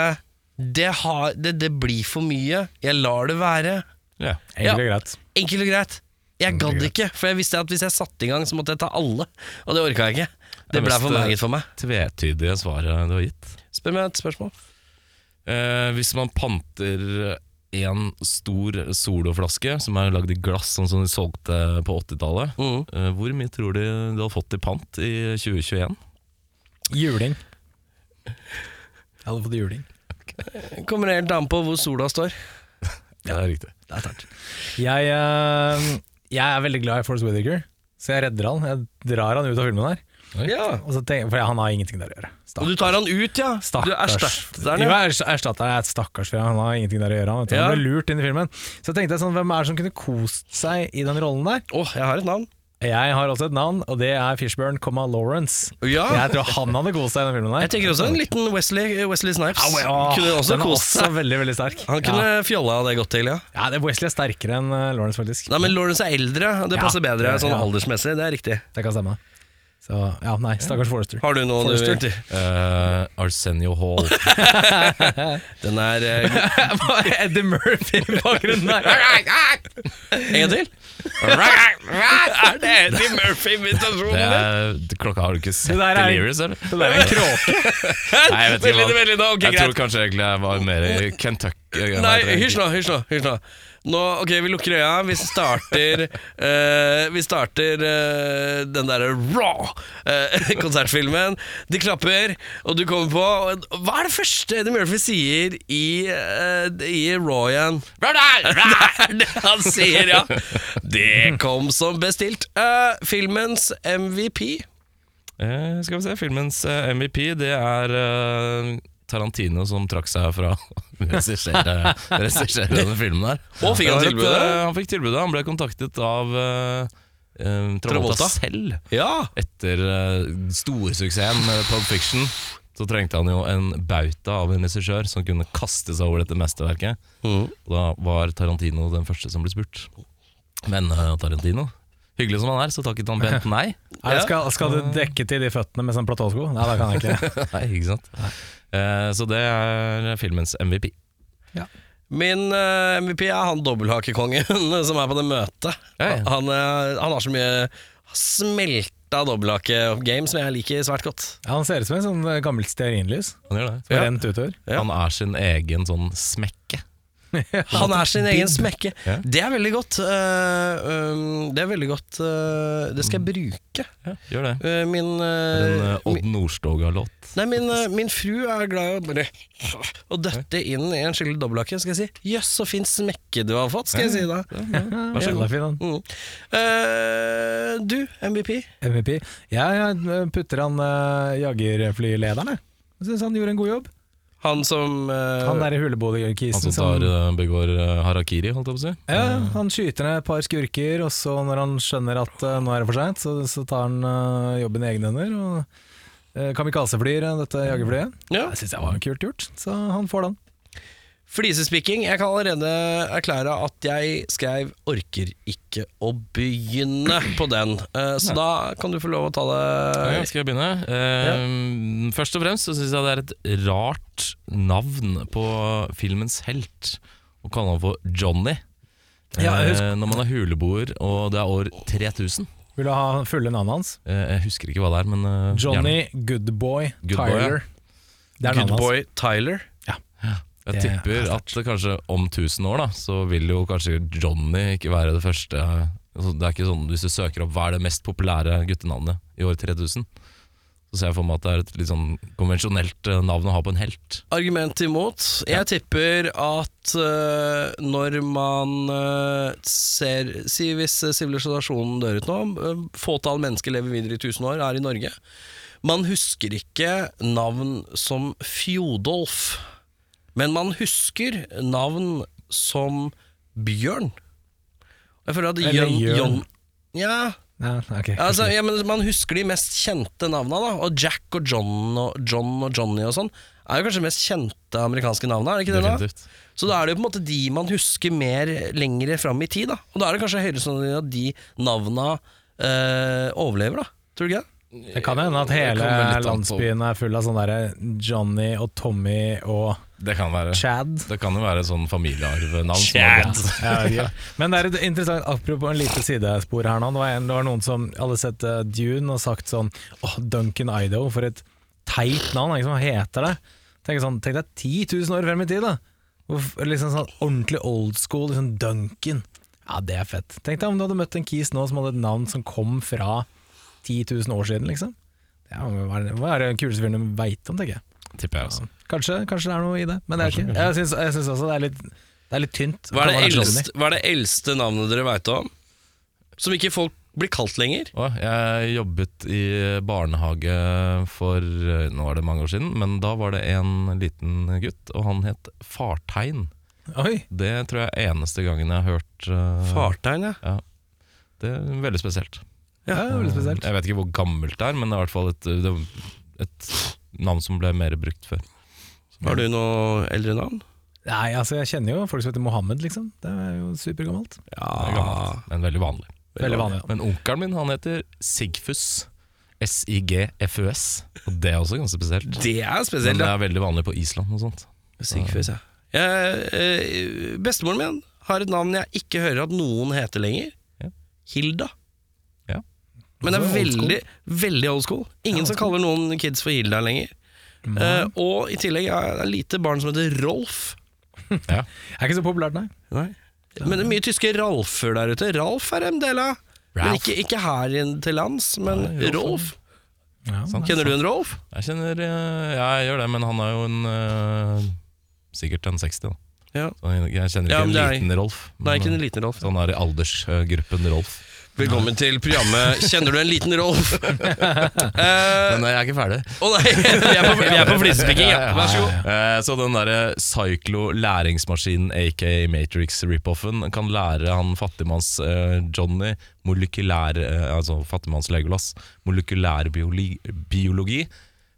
det, har, det, det blir for mye. Jeg lar det være. Ja. Enkelt og greit. Enkelt og greit. Jeg gadd ikke, for jeg visste at hvis jeg satte i gang, så måtte jeg ta alle. Og det orka jeg ikke. Det ble for eh, meget for meg. Tvetydige svaret du har gitt. Spør meg et spørsmål. Uh, hvis man panter en stor soloflaske som er lagd i glass, sånn som de solgte på 80-tallet, Mm. eh, hvor mye tror du du hadde fått i pant i 2021? Juling. Jeg hadde fått juling. Kommer helt an på hvor sola står. Ja, det er riktig. Det Jeg, eh, jeg er veldig glad i Force Whittaker, så jeg redder han. Jeg drar han ut av filmen her. Ja. Og så tenker, for han har ingenting der å gjøre. Og du tar han ut, ja? Du Stakkars. erstatter Jo, den, ja. jeg erstatter er et stakkars fyr. Han har ingenting der å gjøre. Han, vet du. Ja. han ble lurt inn i filmen. Så tenkte jeg sånn, hvem er det som kunne kost seg i den rollen der? Å, jeg har et navn. Jeg har også et navn, og det er Fishburne, comma Lawrence. Ja. Jeg tror han hadde kost seg i den filmen der. Jeg tenker også en liten Wesley, Wesley Snipes. Åh, kunne også den er kost også seg. veldig, veldig sterk. Han kunne fjolla det godt til, ja. Ja, det Wesley er sterkere enn eh, Lawrence, faktisk. Nei, men Lawrence er eldre. Det Ja, passer bedre sånn ja. aldersmessig. Det er riktig. Det kan stemme. Så ja, nei, stakkars Forrester. Har du noe du Forrester. vil Uh, Arsenio Hall. Den er eh, Hva er Eddie Murphy i bakgrunnen der? En gang til. er det Eddie Det Murphy-invitasjonen din? er, klokka har du ikke sett er- Delirious, eller? Det der er en kråke. Nei, jeg vet ikke hva. veldig, jeg tror kanskje egentlig jeg var mer i Kentucky. Nei, hysj nå, hysj nå. Nå ok, Vi lukker øya. Vi starter uh, Vi starter uh, den derre raw uh, konsertfilmen. De klapper, og du kommer på Hva er det første Eddie Murphy sier i, uh, i Raw igjen? Det er det han sier, ja! Det kom som bestilt. Eh, filmens MVP. Eh, skal vi se, filmens MVP det er Tarantino som trakk seg fra å regissere denne filmen der Og fikk han Det et, tilbudet? eh, han fikk tilbudet. Han ble kontaktet av Uh, eh, Travolta, Travolta? selv. Ja. Etter uh, storsuksessen med Pulp Fiction så trengte han jo en bauta av en regissør som kunne kaste seg over dette mesterverket. Mm. Og Da var Tarantino den første som ble spurt. Men uh, Tarantino, hyggelig som han er, så takket han bent nei. Nei, skal, skal du dekke til de føttene med sånn platåsko? Nei, det kan jeg ikke. Nei, ikke sant Eh, Så det er filmens MVP Min eh, MVP er han dobbelthakekongen som er på det møtet. Ja, ja. Han, eh, han har så mye smelta dobbelthake-game som jeg liker svært godt. Ja, han ser ut som en sånn eh, gammelt stearinlys Han gjør det som Ja. har rent utover. Ja. Han er sin egen sånn smekke Han er sin egen smekke. Ja. Det er veldig godt. eh, um, det er veldig godt eh, Det skal jeg bruke. Ja, gjør det. Eh, min en uh, Odd Nordstoga-låt. Nei, min, min fru er glad i å bare Å døtte inn i en skikkelig dobbelthakke. Skal jeg si 'jøss, så fin smekke du har fått', skal jeg si da. Vær så god. Fin, han. Mm. Eh, du, MVP. MVP. Jeg, putter han uh, jagerflylederen. Jeg syns han gjorde en god jobb. Han som uh, Han derre i Han huleboerkisen som tar, uh, begår uh, harakiri, holdt jeg på å si. Ja, han skyter ned et par skurker, og så når han skjønner at eh, nå er det for seint, så, så tar han eh, jobben i egne hender. Og uh, kamikazeflyr eh, dette jagerflyet. ja. Det syns jeg var kult gjort, så han får den. Flisespikking. Jeg kan allerede erklære at jeg skrev 'orker ikke å begynne' på den. Eh, så da kan du få lov å ta Ja, det skal jeg begynne? Ja. Først og fremst så syns jeg det er et rart navn på filmens helt å kalle han for Johnny. Ja, jeg Eh, når man er huleboer og det er år 3000. Vil du ha fulle navnet hans? Eh, jeg husker ikke hva det er, men eh, Johnny Goodboy Good Tyler. Det er Good navnet hans. Boy Tyler. Jeg Det tipper er at det kanskje om 1000 år da så vil jo kanskje Johnny ikke være det første altså, Det er ikke sånn Hvis du søker opp hva er det mest populære guttenavnet i år 3000, så ser jeg for meg at det er et litt sånn konvensjonelt eh, navn å ha på en helt. Argument imot. Jeg tipper at uh, når man uh, ser Si hvis sivilisasjonen dør ut nå, uh, fåtall mennesker lever videre i 1000 år, er i Norge. Man husker ikke navn som Fjodolf, men man husker navn som Bjørn. Jeg føler at Eller Jørn, Jørn. Ja, Ja, ok. Altså, ja, men Man husker de mest kjente navna, da. Og Jack og John og John og Johnny og sånn er jo kanskje de mest kjente amerikanske navna, er det ikke det? da? Definitivt. Så da er det jo på en måte de man husker mer lengre fram i tid, da. Og da er det kanskje høyere sannsynlig at de navna eh, overlever, da. Tror du ikke det? Det kan hende at hele landsbyen er full av sånne der Johnny og Tommy og Det kan være. Chad. Det kan jo være sånn familiearvenavn. Chad. ikke. Men det er et interessant Apropos en lite sidespor her nå. Det var, en, det var noen som hadde sett uh, Dune og sagt sånn Åh, Duncan Idaho, for et teit navn. Liksom, hva heter det? Tenk, sånn, tenk deg 10 000 år frem i tid, da. Hvor- Liksom sånn Ordentlig old school. Liksom Duncan. Ja, det er fett. Tenk deg om du hadde møtt en kis nå som hadde et navn som kom fra 10 000 år siden, liksom. Det er være- må være den kuleste fyren du veit om, tenker jeg. Tipper jeg også. Kanskje, kanskje det er noe i det, men det er ikke. Jeg syns, jeg syns også det er litt, det er litt tynt. Hva er det, eldste, hva er det eldste navnet dere veit om? Som ikke folk blir kalt lenger? Jeg jobbet i barnehage for Nå er det mange år siden, men da var det en liten gutt, og han het Fartein. Oi, Det tror jeg er eneste gangen jeg har hørt Fartegn Fartein, ja. Det er veldig spesielt. Ja, det er veldig spesielt. Jeg vet ikke hvor gammelt det er, men det er i hvert fall et, et navn som ble mer brukt før. Har du noe eldre navn? Nei, altså jeg kjenner jo folk som heter Mohammed, liksom. Det er jo supergammelt. Det er gammelt, men veldig vanlig. Veldig vanlig. Ja. Men onkelen min han heter Sigfus. S-I-G-F-U-S. Og det er også ganske spesielt. Det er spesielt Men det er veldig vanlig på Island og sånt. Sigfus, ja. Jeg, eh, bestemoren min har et navn jeg ikke hører at noen heter lenger. Hilda. Ja. Men det er veldig, veldig old school. Ingen som kaller noen kids for Hilda lenger. Eh, og i tillegg er det et lite barn som heter Rolf. Ja. Er ikke så populært, nei. Men det er mye tyske Ralfer der ute. Ralf er en del av. Men ikke, ikke her inn til lands, men Nei, Rolf. Rolf. Ja, Sant. Kjenner du en Rolf? Jeg kjenner eh, Ja, jeg gjør det, men han er jo en eh, Sikkert en 60, da. Ja. Så jeg, jeg kjenner Ja, ikke men det en er- liten Rolf. Nei, ikke en liten Rolf. Så han er i aldersgruppen Rolf. Velkommen til programmet Kjenner du en liten Rolf? uh, Men jeg er ikke ferdig. Å nei, vi er på, vi er på flisespikking, ja. Vær så god. Uh, Så den derre Cyclo læringsmaskinen, aka Matrix rip-offen, kan lære han fattigmanns-Johnny Johnny molekylær eh, Altså fattigmanns Legolas molekylærbiologi. biologi.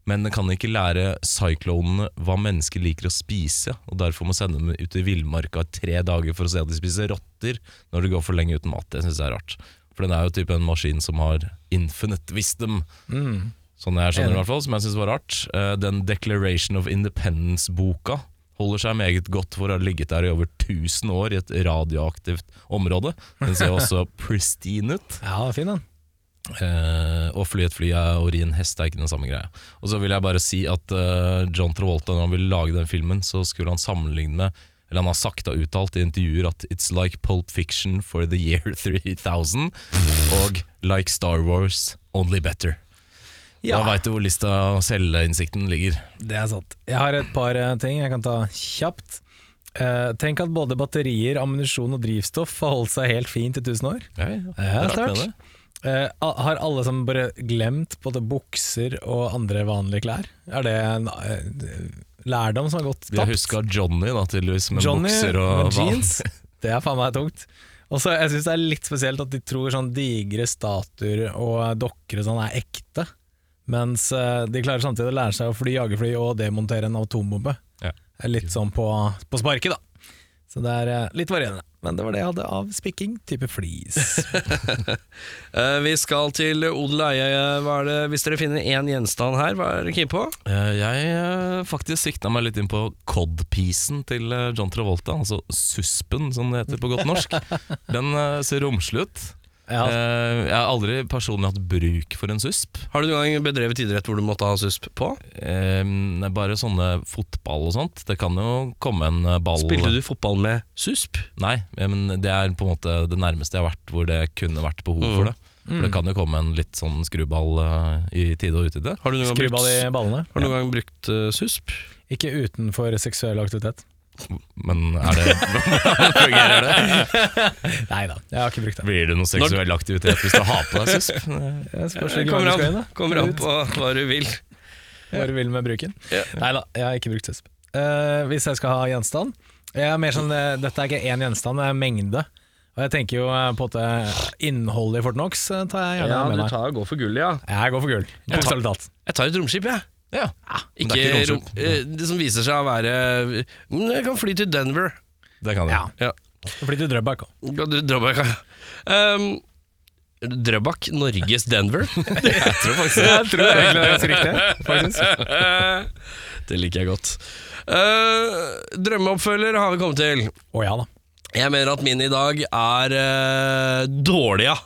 Men den kan ikke lære cyclonene hva mennesker liker å spise, og derfor må sende dem ut i villmarka tre dager for å se at de spiser rotter når det går for lenge uten mat. Det syns jeg er rart. For den er jo type en maskin som har infinite wisdom. Sånn jeg skjønner det i hvert fall, som jeg synes var rart. Eh, Den Declaration of Independence-boka holder seg meget godt for å ha ligget der i over 1000 år i et radioaktivt område. Den ser også pristine ut. Ja, fin den. Eh, å fly et fly å ri en hest er ikke den samme greia. Og så vil jeg bare si at eh, John Travolta, når han ville lage den filmen, så skulle han sammenligne eller han har sakta uttalt i intervjuer at it's like Pulp Fiction for the year 3000 og like Star Wars, only better. Ja. Da veit du hvor lista og selvinnsikten ligger. Det er sant. Jeg har et par eh, ting jeg kan ta kjapt. Eh, tenk at både batterier, ammunisjon og drivstoff har holdt seg helt fint i 1000 år. Ja, Ja, det rart. Eh, har alle som bare glemt både bukser og andre vanlige klær? Er det en eh, lærdom som har gått Vi har tapt? huska Johnny, da, tydeligvis, med Johnny bukser og med jeans, det er faen meg tungt. Og så Jeg syns det er litt spesielt at de tror sånn digre statuer og dokker og sånn er ekte, mens eh, de klarer samtidig å lære seg å fly jagerfly og demontere en atombombe. Ja. Litt sånn på, på sparket, da. Så det er eh, litt varierende. Men det var det jeg hadde av spikking, type flis. Eh, vi skal til odel og eie. Hvis dere finner én gjenstand her, hva er dere keen på? Eh, Jeg faktisk sikta meg litt inn på cod-pisen til John Travolta, altså suspen, som det heter på godt norsk. Den ser romslig ut. Ja, Eh, Jeg har aldri personlig hatt bruk for en susp. Har du noen gang bedrevet idrett hvor du måtte ha susp på? Eh, er Bare sånne fotball og sånt. Det kan jo komme en eh, ball Spilte du fotball med susp? Nei, men det er på en måte det nærmeste jeg har vært hvor det kunne vært behov for det. For det kan jo komme en litt sånn skruball eh, i tide og utide. Har du noen gang Skruball i ballene. har du noen gang brukt eh, susp? Ikke utenfor seksuell aktivitet. Men er det Fungerer det? Nei da, jeg har ikke brukt det. Blir det noe seksuell aktivitet hvis du har på deg susp? Jeg Det kommer an, kommer an på hva du vil. Hva du vil med bruken. Ja. Nei da, jeg har ikke brukt susp. Uh, hvis jeg skal ha gjenstand jeg er mer sånn, eh, Dette er ikke én gjenstand, det er mengde. Og jeg tenker jo eh, på at innholdet i Fortnox eh, tar jeg gjerne Ja, med du meg. tar, går for gull, ja. Jeg går for gull. Jeg tar- Bokstavelig talt. Jeg tar et romskip, jeg. Ja, Ikke, Men det er ikke rom, eh, det som viser seg å være mm, Jeg kan fly til Denver. det kan du. Ja. Ja. Fly til Drøbak òg. Drøbak, ja. Um, Drøbak, Norges Denver? Jeg tror faktisk det. Jeg tror egentlig det er ganske riktig. Faktisk. det liker jeg godt. Uh, drømmeoppfølger har vi kommet til. Å ja da. Jeg mener at min i dag er uh, dårlig, ja.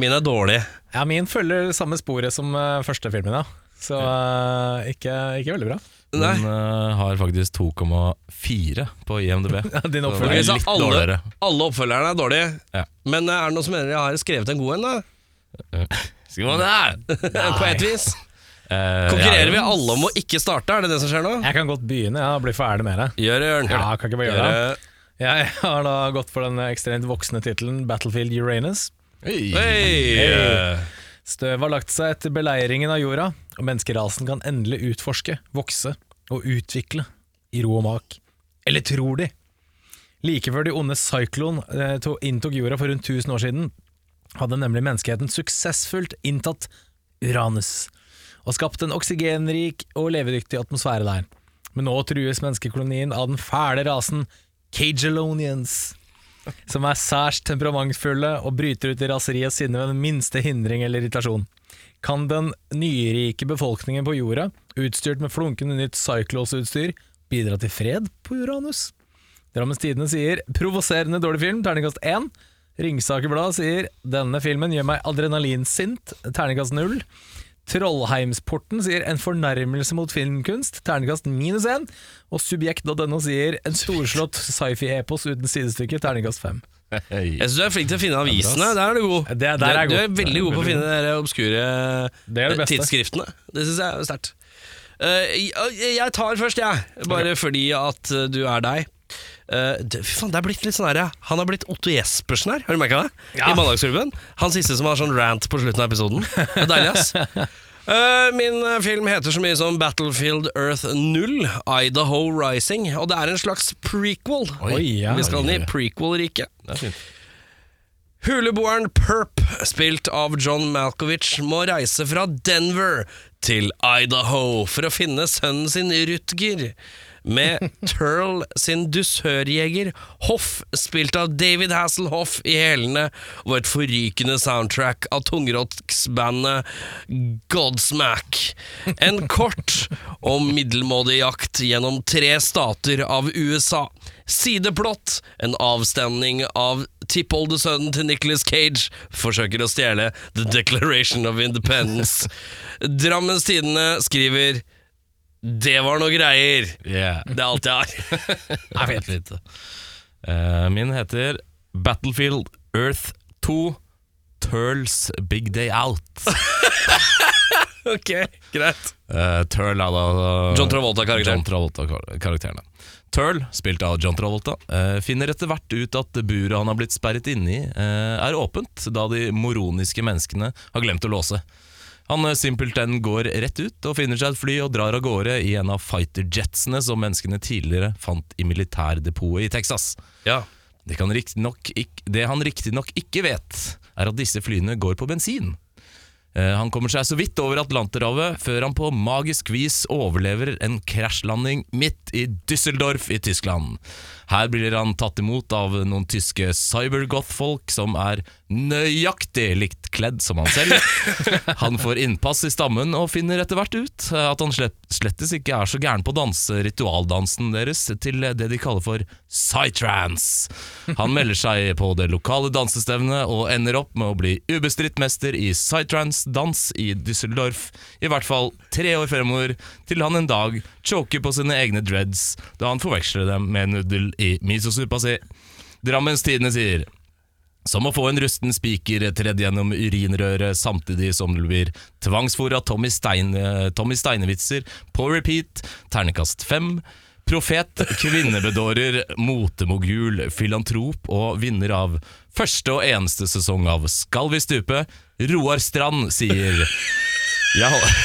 Min er dårlig. Ja, min følger samme sporet som uh, første filmen, ja. Så uh, ikke, ikke veldig bra. Nei. Den uh, har faktisk 2,4 på IMDb. Din oppfølger. det er så litt alle, dårligere. alle oppfølgerne er dårlige. Ja. Men uh, er det noen som mener jeg har skrevet en god en, da? Skal man det? På et vis. Uh, Konkurrerer ja, vi alle om å ikke starte? Er det det som skjer nå? Jeg kan godt begynne ja, og bli ferdig med det. Gjør det, Jørn. Ja, kan ikke bare gjøre det. Jeg har da gått for den ekstremt voksne tittelen Battlefield Uranus. Hei. Hei! Støvet har lagt seg etter beleiringen av jorda, og menneskerasen kan endelig utforske, vokse og utvikle i ro og mak. Eller tror de? Like før de onde cyclon eh, inntok jorda for rundt 1000 år siden, hadde nemlig menneskeheten suksessfullt inntatt Uranus, og skapt en oksygenrik og levedyktig atmosfære der. Men nå trues menneskekolonien av den fæle rasen Cagelonians som er særs temperamentsfulle og bryter ut i raseri og sinne ved den minste hindring eller irritasjon. Kan den nyrike befolkningen på jorda, utstyrt med flunkende nytt Cyclos-utstyr, bidra til fred på Uranus? Drammens Tidende sier 'provoserende dårlig film', terningkast 1. Ringsaker Blad sier 'denne filmen gjør meg adrenalinsint', terningkast 0. Trollheimsporten sier 'en fornærmelse mot filmkunst', terningkast minus 1. Og Subjekt.no sier 'en storslått sci-fi-epos uten sidestykke', terningkast 5. Jeg syns du er flink til å finne avisene. Der er du god. Det- der er jeg du, god. er veldig god på å finne de obskure Det er det tidsskriftene. Det syns jeg er sterkt. Eh, jeg- tar først, jeg. Bare fordi at eh, du er deg. Eh, det, fy faen, det er blitt litt sånn her, ja. Han har blitt Otto Jespersen her, har du merka det? Ja. I Mandagsklubben. Han siste som har sånn rant på slutten av episoden. Det er deilig, ass. Uh, min eh, film heter så mye som Battlefield Earth 0, Idaho Rising. Og det er en slags prequel. Oi, ja. Vi skal inn i prequel-riket. Er. Huleboeren Perp, spilt av John Malkovich, må reise fra Denver til Idaho for å finne sønnen sin Rutger. Med Turl sin dusørjeger Hoff, spilt av David Hasselhoff, i hælene, og et forrykende soundtrack av tungrocksbandet Godsmack. En kort og middelmådig jakt gjennom tre stater av USA. Sideplott, en avstemning av tippoldesønnen til Nicholas Cage forsøker å stjele The Declaration of Independence. Drammens Tidende skriver Det var noe greier! Yeah. Det er alt jeg har. er fint. fint. Uh, min heter Battlefield Earth 2 Turls Big Day Out. ok, greit. Uh, Turl er da John Travolta-karakteren. John Travolta-karakteren. Turl, spilt av John Travolta, uh, finner etter hvert ut at buret han har blitt sperret inne i, eh, er åpent, da de moroniske menneskene har glemt å låse. Han eh, simpelthen går rett ut og finner seg et fly og drar av gårde i en av fighter-jetsene som menneskene tidligere fant i militærdepotet i Texas. Ja. Det, kan ikk- det han riktignok ikke vet, er at disse flyene går på bensin. Eh, Han kommer seg så vidt over Atlanterhavet før han på magisk vis overlever en krasjlanding midt i Düsseldorf i Tyskland. Her blir han tatt imot av noen tyske cybergoth-folk som er nøyaktig likt kledd som han selv. Han får innpass i stammen og finner etter hvert ut at han slettes ikke er så gæren på å danse ritualdansen deres til det de kaller for psytrance. Han melder seg på det lokale dansestevnet og ender opp med å bli ubestridt mester i psytrance-dans i Düsseldorf, i hvert fall tre år fremover, til han en dag choker på sine egne dreads da han forveksler dem med nudel i misosuppa si. Drammens Tidende sier som å få en rusten spiker tredd gjennom urinrøret samtidig som du blir tvangsfòra Tommy, Stein, Tommy Steine-vitser på repeat. Ternekast fem. Profet, kvinnebedårer, motemogul, filantrop og vinner av første og eneste sesong av Skal vi stupe? Roar Strand sier Jeg hol-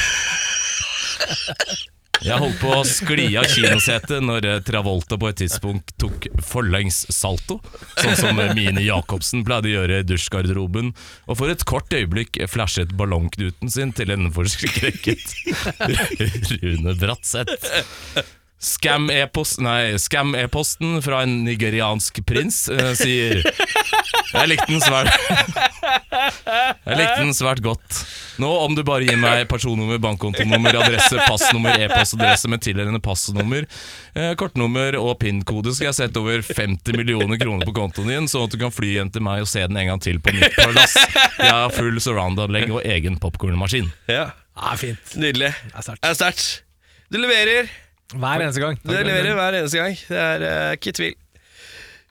jeg holdt på å skli av kinosetet når eh, Travolta på et tidspunkt tok forlengs salto, sånn som Mini Mine Jacobsen pleide å gjøre i dusjgarderoben, og for et kort øyeblikk flashet ballongknuten sin til en forskrekket Rune Bratseth. Scam-e-post- nei, Scam-e-posten fra en nigeriansk prins uh, sier Jeg likte den svært Jeg likte den svært godt. Nå om du bare gir meg personnummer, bankkontonummer, adresse, passnummer, e-postadresse med tilhørende passnummer, uh, kortnummer og PIN-kode, skal jeg sette over 50 millioner kroner på kontoen din, sånn at du kan fly hjem til meg og se den en gang til på nytt palass. Jeg har full surround-anlegg og egen popkornmaskin. ja. Ja, fint. Nydelig. Det er sterkt. Du leverer. Hver eneste gang. Det leverer hver eneste gang. Det er eh, ikke tvil.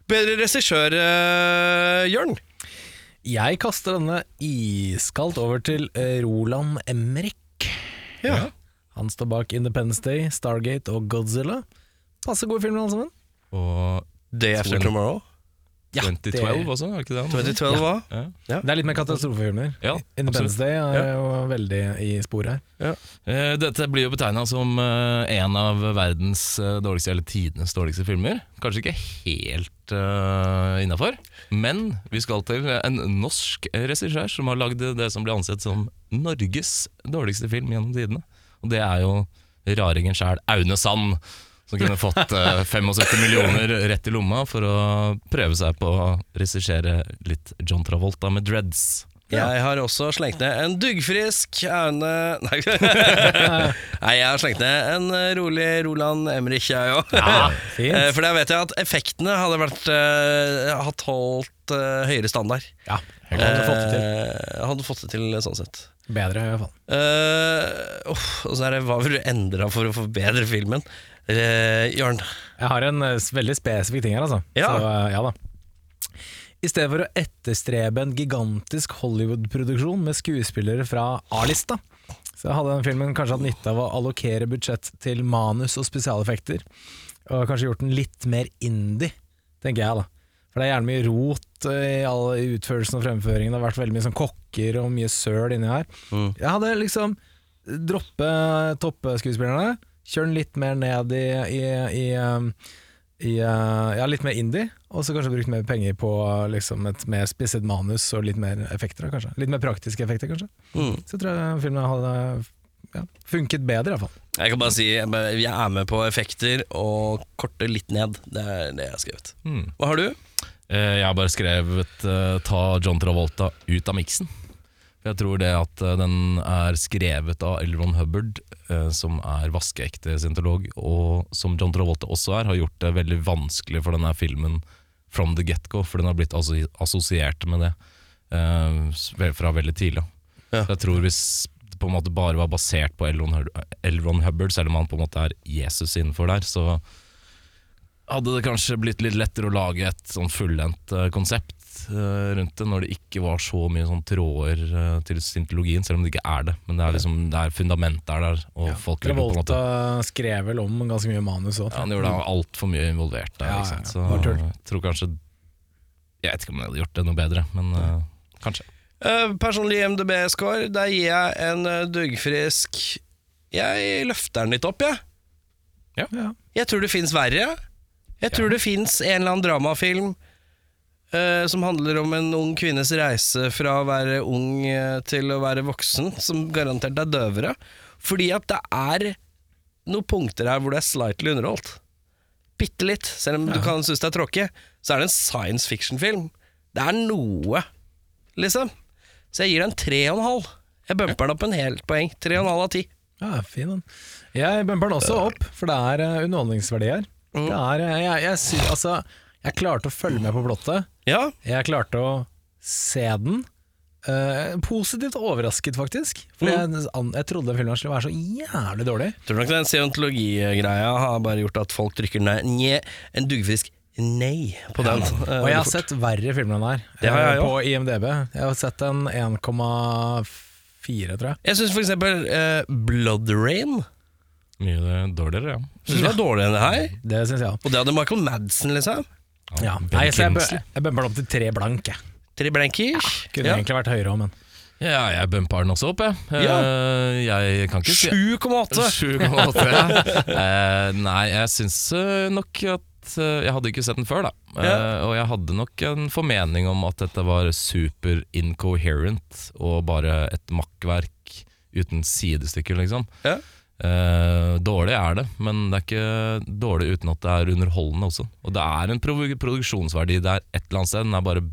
Bedre regissør, uh, Jørn. Jeg kaster denne iskaldt over til eh, Roland Emrik. Ja. Han står bak Independence Day, Stargate og Godzilla. Passe gode filmer alle sammen. Og Day After Twen- Tomorrow. 2012 også, er det ikke det? han- 2012 ja. Ja. Det er litt mer katastrofefilmer. Ja, Independence Day er Ja. jo veldig i sporet her. Uh, Dette blir jo betegna som uh, en av verdens uh, dårligste, eller tidenes dårligste filmer. Kanskje ikke helt uh, innafor, men vi skal til en norsk regissør som har lagd det som blir ansett som Norges dårligste film gjennom tidene. Og det er jo raringen sjæl, Aune Sand, som kunne fått uh, 75 millioner rett i lomma for å prøve seg på å regissere litt John Travolta med dreads. Jeg har også slengt ned en duggfrisk Aune Nei. Nei, jeg har slengt ned en eh, rolig Roland Emrich, jeg òg. fint. Eh, For der vet jeg at effektene hadde vært uh, hatt holdt uh, høyere standard. Ja, jeg hadde fått det til. Eh, hadde fått det til sånn sett. Bedre, i hvert fall. Uh, oh, og så er det hva vil du endre for å forbedre filmen? Uh, Jørn. Jeg har en eh, veldig spesifikk ting her, altså. Ja. Så, eh, ja da. I stedet for å etterstrebe en gigantisk Hollywood-produksjon med skuespillere fra A-lista, så hadde den filmen kanskje hatt nytte av å allokere budsjett til manus og spesialeffekter, og kanskje gjort den litt mer indie, tenker jeg da. For det er gjerne mye rot eh, i alle utførelsen og fremføringen, det har vært veldig mye sånn kokker og mye søl inni her. Mm. Jeg hadde liksom droppe toppskuespillerne, kjøre den litt mer ned i, i, i, um, i uh, Ja, litt mer indie, og så kanskje brukt mer penger på uh, liksom et mer spisset manus og litt mer effekter, kanskje. Litt mer praktiske effekter, kanskje. Mm. Så tror jeg filmen hadde ja, funket bedre, iallfall. Jeg kan bare si jeg bare- jeg er med på effekter og korte litt ned. Det er det jeg har skrevet. Mm. Hva har du? Eh, Jeg har bare skrevet eh, 'ta John Travolta ut av miksen'. For Jeg tror det at eh, den er skrevet av Elron Hubbard, eh, som er vaskeekte scientolog, og som John Travolta også er, har gjort det veldig vanskelig for denne filmen from the get-go, for den har blitt assosiert med det eh, fra veldig tidlig. Ja. Så jeg tror hvis på en måte bare var basert på L. Ron Hub- L. Ron Hubbard, selv om han på en måte er Jesus innenfor der, så hadde det kanskje blitt litt lettere å lage et sånn fullendt konsept rundt det, når det ikke var så mye sånn tråder eh, til syntologien, selv om det ikke er det. Men det er liksom, det er fundamentet er der, og folk en måte Travolta skrev vel om ganske mye manus òg. ja, Han gjorde altfor mye involvert der. Ja, ikke ja, sant? Så jeg tror kanskje Jeg vet ikke om jeg hadde gjort det noe bedre, men uh, kanskje. Uh, personlig MDB-score, der gir jeg en uh, duggfrisk Jeg løfter den litt opp, jeg. Ja. Jeg tror det fins verre. Jeg tror det fins en eller annen dramafilm eh, som handler om en ung kvinnes reise fra å være ung eh, til å være voksen, som garantert er døvere. Fordi at det er noen punkter her hvor det er slightly underholdt. Bitte litt. Selv om du kan synes det er tråkig, så er det en science fiction-film. Det er noe, liksom. Så jeg gir den tre og en halv. Jeg bumper den opp en helt poeng. Tre og en halv av ti. Ja, fin den. Jeg bumper den også opp, for det er eh, underholdningsverdi her. Mm. Det er, jeg, jeg, jeg, altså, jeg klarte å følge med på plottet. Ja, Jeg klarte å se den. Eh, positivt overrasket, faktisk. For Mm. jeg, an- jeg trodde filmen skulle være så jævlig dårlig. Tror du nok den scientologigreia har bare gjort at folk trykker nei, nye, en duggfrisk nei på den. eh, Og jeg har fort. sett verre filmer enn den her, Det har jeg eh, på IMDb. Jeg har sett en 1,4, tror jeg. Jeg syns for eksempel eh, Blood Rain Mye dårligere, ja. Synes det var dårligere enn det her. Det syns jeg. Og det hadde Michael Madsen, liksom. Ja. Nei, så jeg, bu- jeg bumper den opp til tre blank. Jeg. Tre blankish. Kunne Ja. egentlig vært høyere òg, men Ja, jeg bumper den også opp, jeg. Ja. Eh, jeg kan ikke si 7,8. 7,8. ja. Eh, nei, jeg syns eh, nok at eh, Jeg hadde ikke sett den før, da. Eh, Ja. og jeg hadde nok en formening om at dette var super incoherent og bare et makkverk uten sidestykker, liksom. Ja. Eh, dårlig er det, men det er ikke dårlig uten at det er underholdende også. Og det er en produksjonsverdi der et eller annet sted, den er bare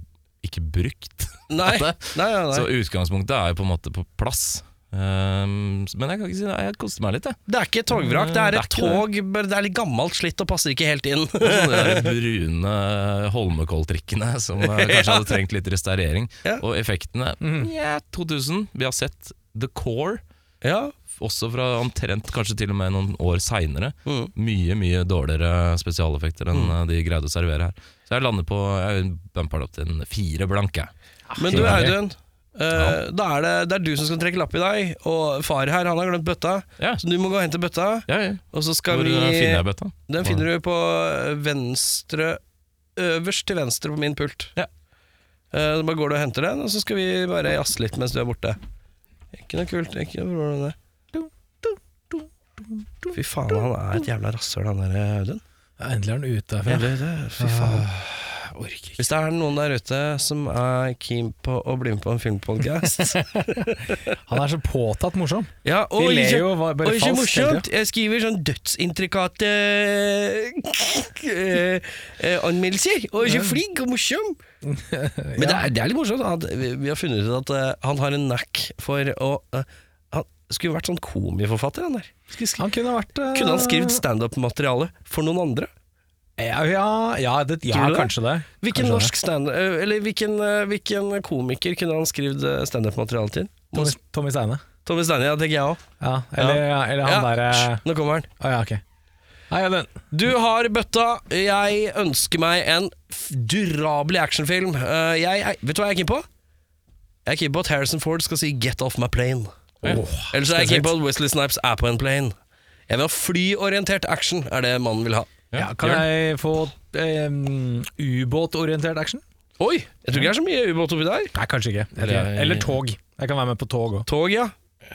ikke brukt. Nei. nei, Nei, nei, Så utgangspunktet er jo på en måte på plass. Uh, men jeg kan ikke si det, jeg koste meg litt, jeg. Det er ikke et togvrak, det er Det er et tog, det. det er litt gammelt slitt og passer ikke helt inn. Sånne der brune Holmenkolltrikkene som kanskje kanskje hadde trengt litt restaurering. Ja. Og effektene ja, 2000. Vi har sett The Core, Ja. Også fra omtrent kanskje til og med noen år seinere. Mm. Mye mye dårligere spesialeffekter enn mm. de greide å servere her. Så jeg lander på Jeg bumper det opp til en fire blank. Men du Audun, Audun, ja. da er det, det er du som skal trekke lapp i dag, og far her han har glemt bøtta. Ja, Så du må gå og hente bøtta, ja, ja. og så skal Hvor vi eh, finner jeg bøtta? Den finner du på venstre Øverst til venstre på min pult. Ja. Da bare går du og henter den, og så skal vi bare jazze litt mens du er borte. Ikke noe kult. Ikke noe problem med det. Fy faen, han er et jævla rasshøl, han der Audun. ja, endelig er han ute. Ja, herfra. det- Fy faen. Orker ikke. Hvis det er noen der ute som er keen på å bli med på en filmpodkast Han er så påtatt morsom. Ja, og Vi ler jo bare og falskt. Ikke morsomt, jeg skriver sånn dødsintrikate eh, eh, anmeldelser, og er ikke flink og morsom. Men det, er, det er litt morsomt at vi, har funnet ut at eh, han har en knack for å skulle vært sånn komiforfatter, han der. Han kunne vært uh... Kunne han skrevet standup-materiale for noen andre? Ja, ja, ja, det, ja det? kanskje det. Hvilken Kanskje norsk stand eh, Eller hvilken, eh, hvilken komiker kunne han skrevet eh, standup-materiale til? Tommy, Tommy Steine. Tommy Steine, ja, tenker jeg òg. Ja, eller, eller han Ja, derre Nå kommer han. Oh, ja, ok. Nei, ja. Du har bøtta. Jeg ønsker meg en durabelig actionfilm. Eh, jeg, jeg, vet du hva jeg er keen på? Jeg er keen på at Harrison Ford skal si 'get off my plane'. Eller Ellers er jeg keen på at Wesley Snipes er på en plane. Jeg vil ha flyorientert action, er det mannen vil ha. Ja, kan jeg få eh, ubåtorientert action? Oi! Jeg tror ikke det er så mye ubåt oppi der. Nei, kanskje ikke. Eller- Eller tog. Jeg kan være med på tog òg. Tog, ja.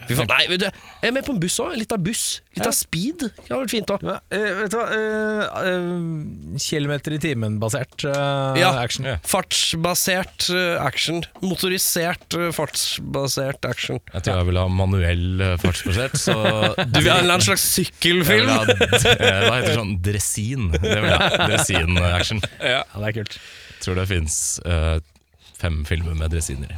Fy faen, nei, vet du, jeg er med på en buss òg. Litt av buss. Litt av speed. Det hadde vært fint òg. vet du hva eh, eh, Kilometer i timen-basert eh, Ja. action. Ja. Fartsbasert eh, action. Motorisert eh, fartsbasert action. Jeg tror jeg vil ha manuell eh, fartsbasert, så Du vil ha en eller annen slags Jeg vil sykkelfilm? ha, eh, hva heter det sånn dresin? Det vil jeg ha. Dresin-action. Ja, det er kult. Tror det fins fem filmer med dresiner.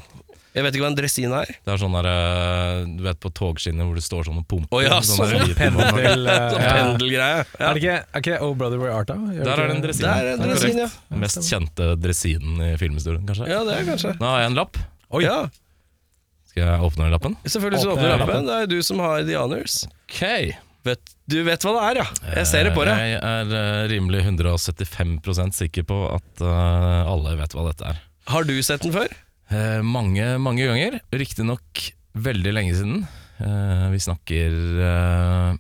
Jeg vet ikke hva en dressin er. Det er sånn der, eh, du vet på togskinner hvor det står sånne pumper. Å ja, sånn, ja. liten- Pendel eh, Sånn ja. pendelgreie. Ja. Er det ikke, er ikke Oh Brother Where Art Da? Gjør Der er det en dressin. dresin. Der er en dressin, dresin, ja. Den Mest kjente dressinen i filmhistorien, kanskje. Ja, det er kanskje. Nå har jeg en lapp. Oi. Ja. Skal jeg åpne lappen? Selvfølgelig så Åpne åpner lappen. lappen. Det er du som har the honors. Ok. Vet, du vet hva det er, ja. Jeg ser det på deg. Jeg er eh, rimelig 175% sikker på at eh, alle vet hva dette er. Har du sett den før? Eh, mange, mange ganger. Riktignok veldig lenge siden. Eh, vi snakker eh,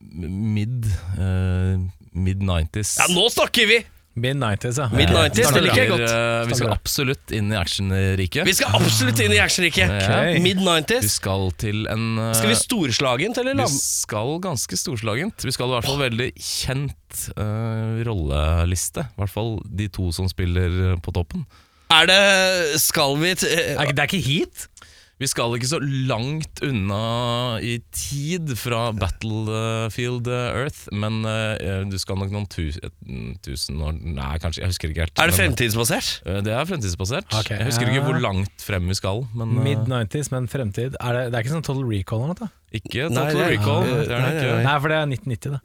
mid eh, Mid-90s. Ja, nå snakker vi! Mid-90s, ja. Mid-90s, Ja, det liker jeg godt. Eh, vi skal absolutt inn i actionriket. Vi skal absolutt inn i actionriket. Okay. Mid-90s. skal til en eh, Skal vi storslagent eller Vi skal ganske storslagent. Vi skal i hvert fall veldig kjent eh, rolleliste. I hvert fall de to som spiller på toppen. Er det Skal vi til ikke- Det er ikke hit? Vi skal ikke så langt unna i tid fra Battlefield Earth, men eh, du skal nok noen tu tusen år Nei, kanskje, jeg husker ikke helt. Er det fremtidsbasert? eh, det er fremtidsbasert. Okay, Jeg husker ja. ikke hvor langt frem vi skal. Men, eh, Mid-90s, men fremtid. Er det, det er ikke sånn Total Recall eller noe? ikke Nei, Total det er- Recall. Nei, Det er nei, ikke. nei. Nei, for det er 1990, da.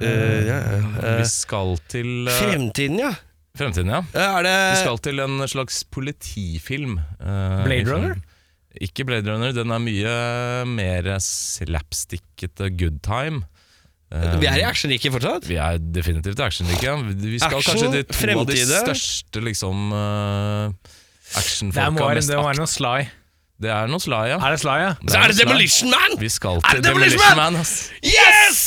Uh, ja, ja, ja. Vi skal til uh, Fremtiden, ja. Fremtiden, ja. Er det Vi skal til en slags politifilm. eh, Blade. Runner? Ikke Blade Runner, den er mye mer slapstickete good time. Eh, Vi er i actionriket fortsatt? Vi er definitivt i actionrike. Vi skal Action, kanskje til to av de fremtide. største liksom uh, Det actionfolka. må være, mest det må være noe Sly. Det er noe Sly, ja. Er det Sly, ja? Så er det. Demolition Man! Vi skal til Demolition Demolition Man? Ass. Yes!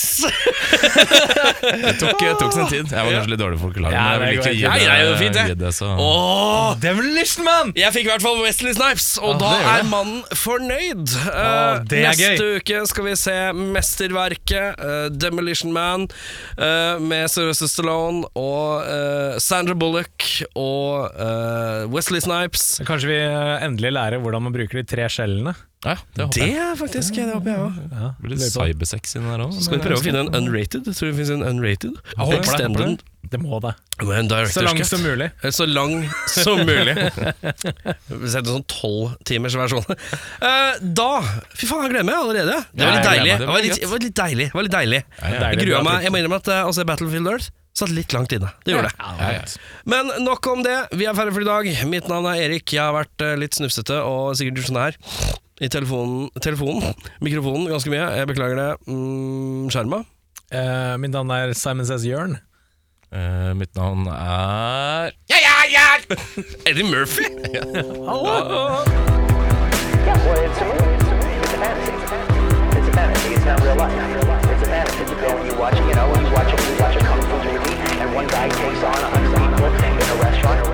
Det tok, tok sin tid. Jeg var kanskje litt dårlig for å forklare, Ja, men jeg det vil ikke gi det, jo fint, det. det så. Åh, Demolition Man! jeg fikk i hvert fall Wesley Snipes, og Ah, da er mannen fornøyd. Eh, Ah, det er neste uke skal vi se mesterverket uh, Demolition Man uh, med Sylvester Stallone og uh, Sandra Bullock og eh, Wesley Snipes. Kanskje vi eh, endelig lærer hvordan man bruker de tre skjellene? Ja, det håper Det jeg. er faktisk det håper jeg òg. Ja, Det blir litt cybersex inni der òg. Skal vi prøve å finne en unrated? Tror du det finnes en unrated. Jeg håper det, jeg håper det. Det må det. En Så langt som mulig. Eh, Så lang som mulig. Vi setter sånn tolv timers versjon. Eh, da Fy faen, jeg gleder meg allerede. Det var litt deilig. Det var litt, det var litt deilig. Det var litt deilig. Ja, ja. Jeg grua meg. Jeg må innrømme at uh, å se Battlefield Earth Satt litt langt inne. Det gjorde det. Men nok om det. Vi er ferdig for i dag. Mitt navn er Erik. Jeg har vært eh, litt snufsete og sikkert sånn her i telefonen, telefonen, Mikrofonen ganske mye. Jeg beklager det. Mm, skjerma. Uh, mitt navn er Simon Says Jørn. Uh, mitt navn er Ja, ja, ja! Eddie Murphy! Hallo! Yeah, well, it's a movie. It's a movie. It's a fantasy. It's not real life. It's a fantasy. It's a film. You watch, you know, you watch it. You watch it. One guy takes on a hundred people in a restaurant.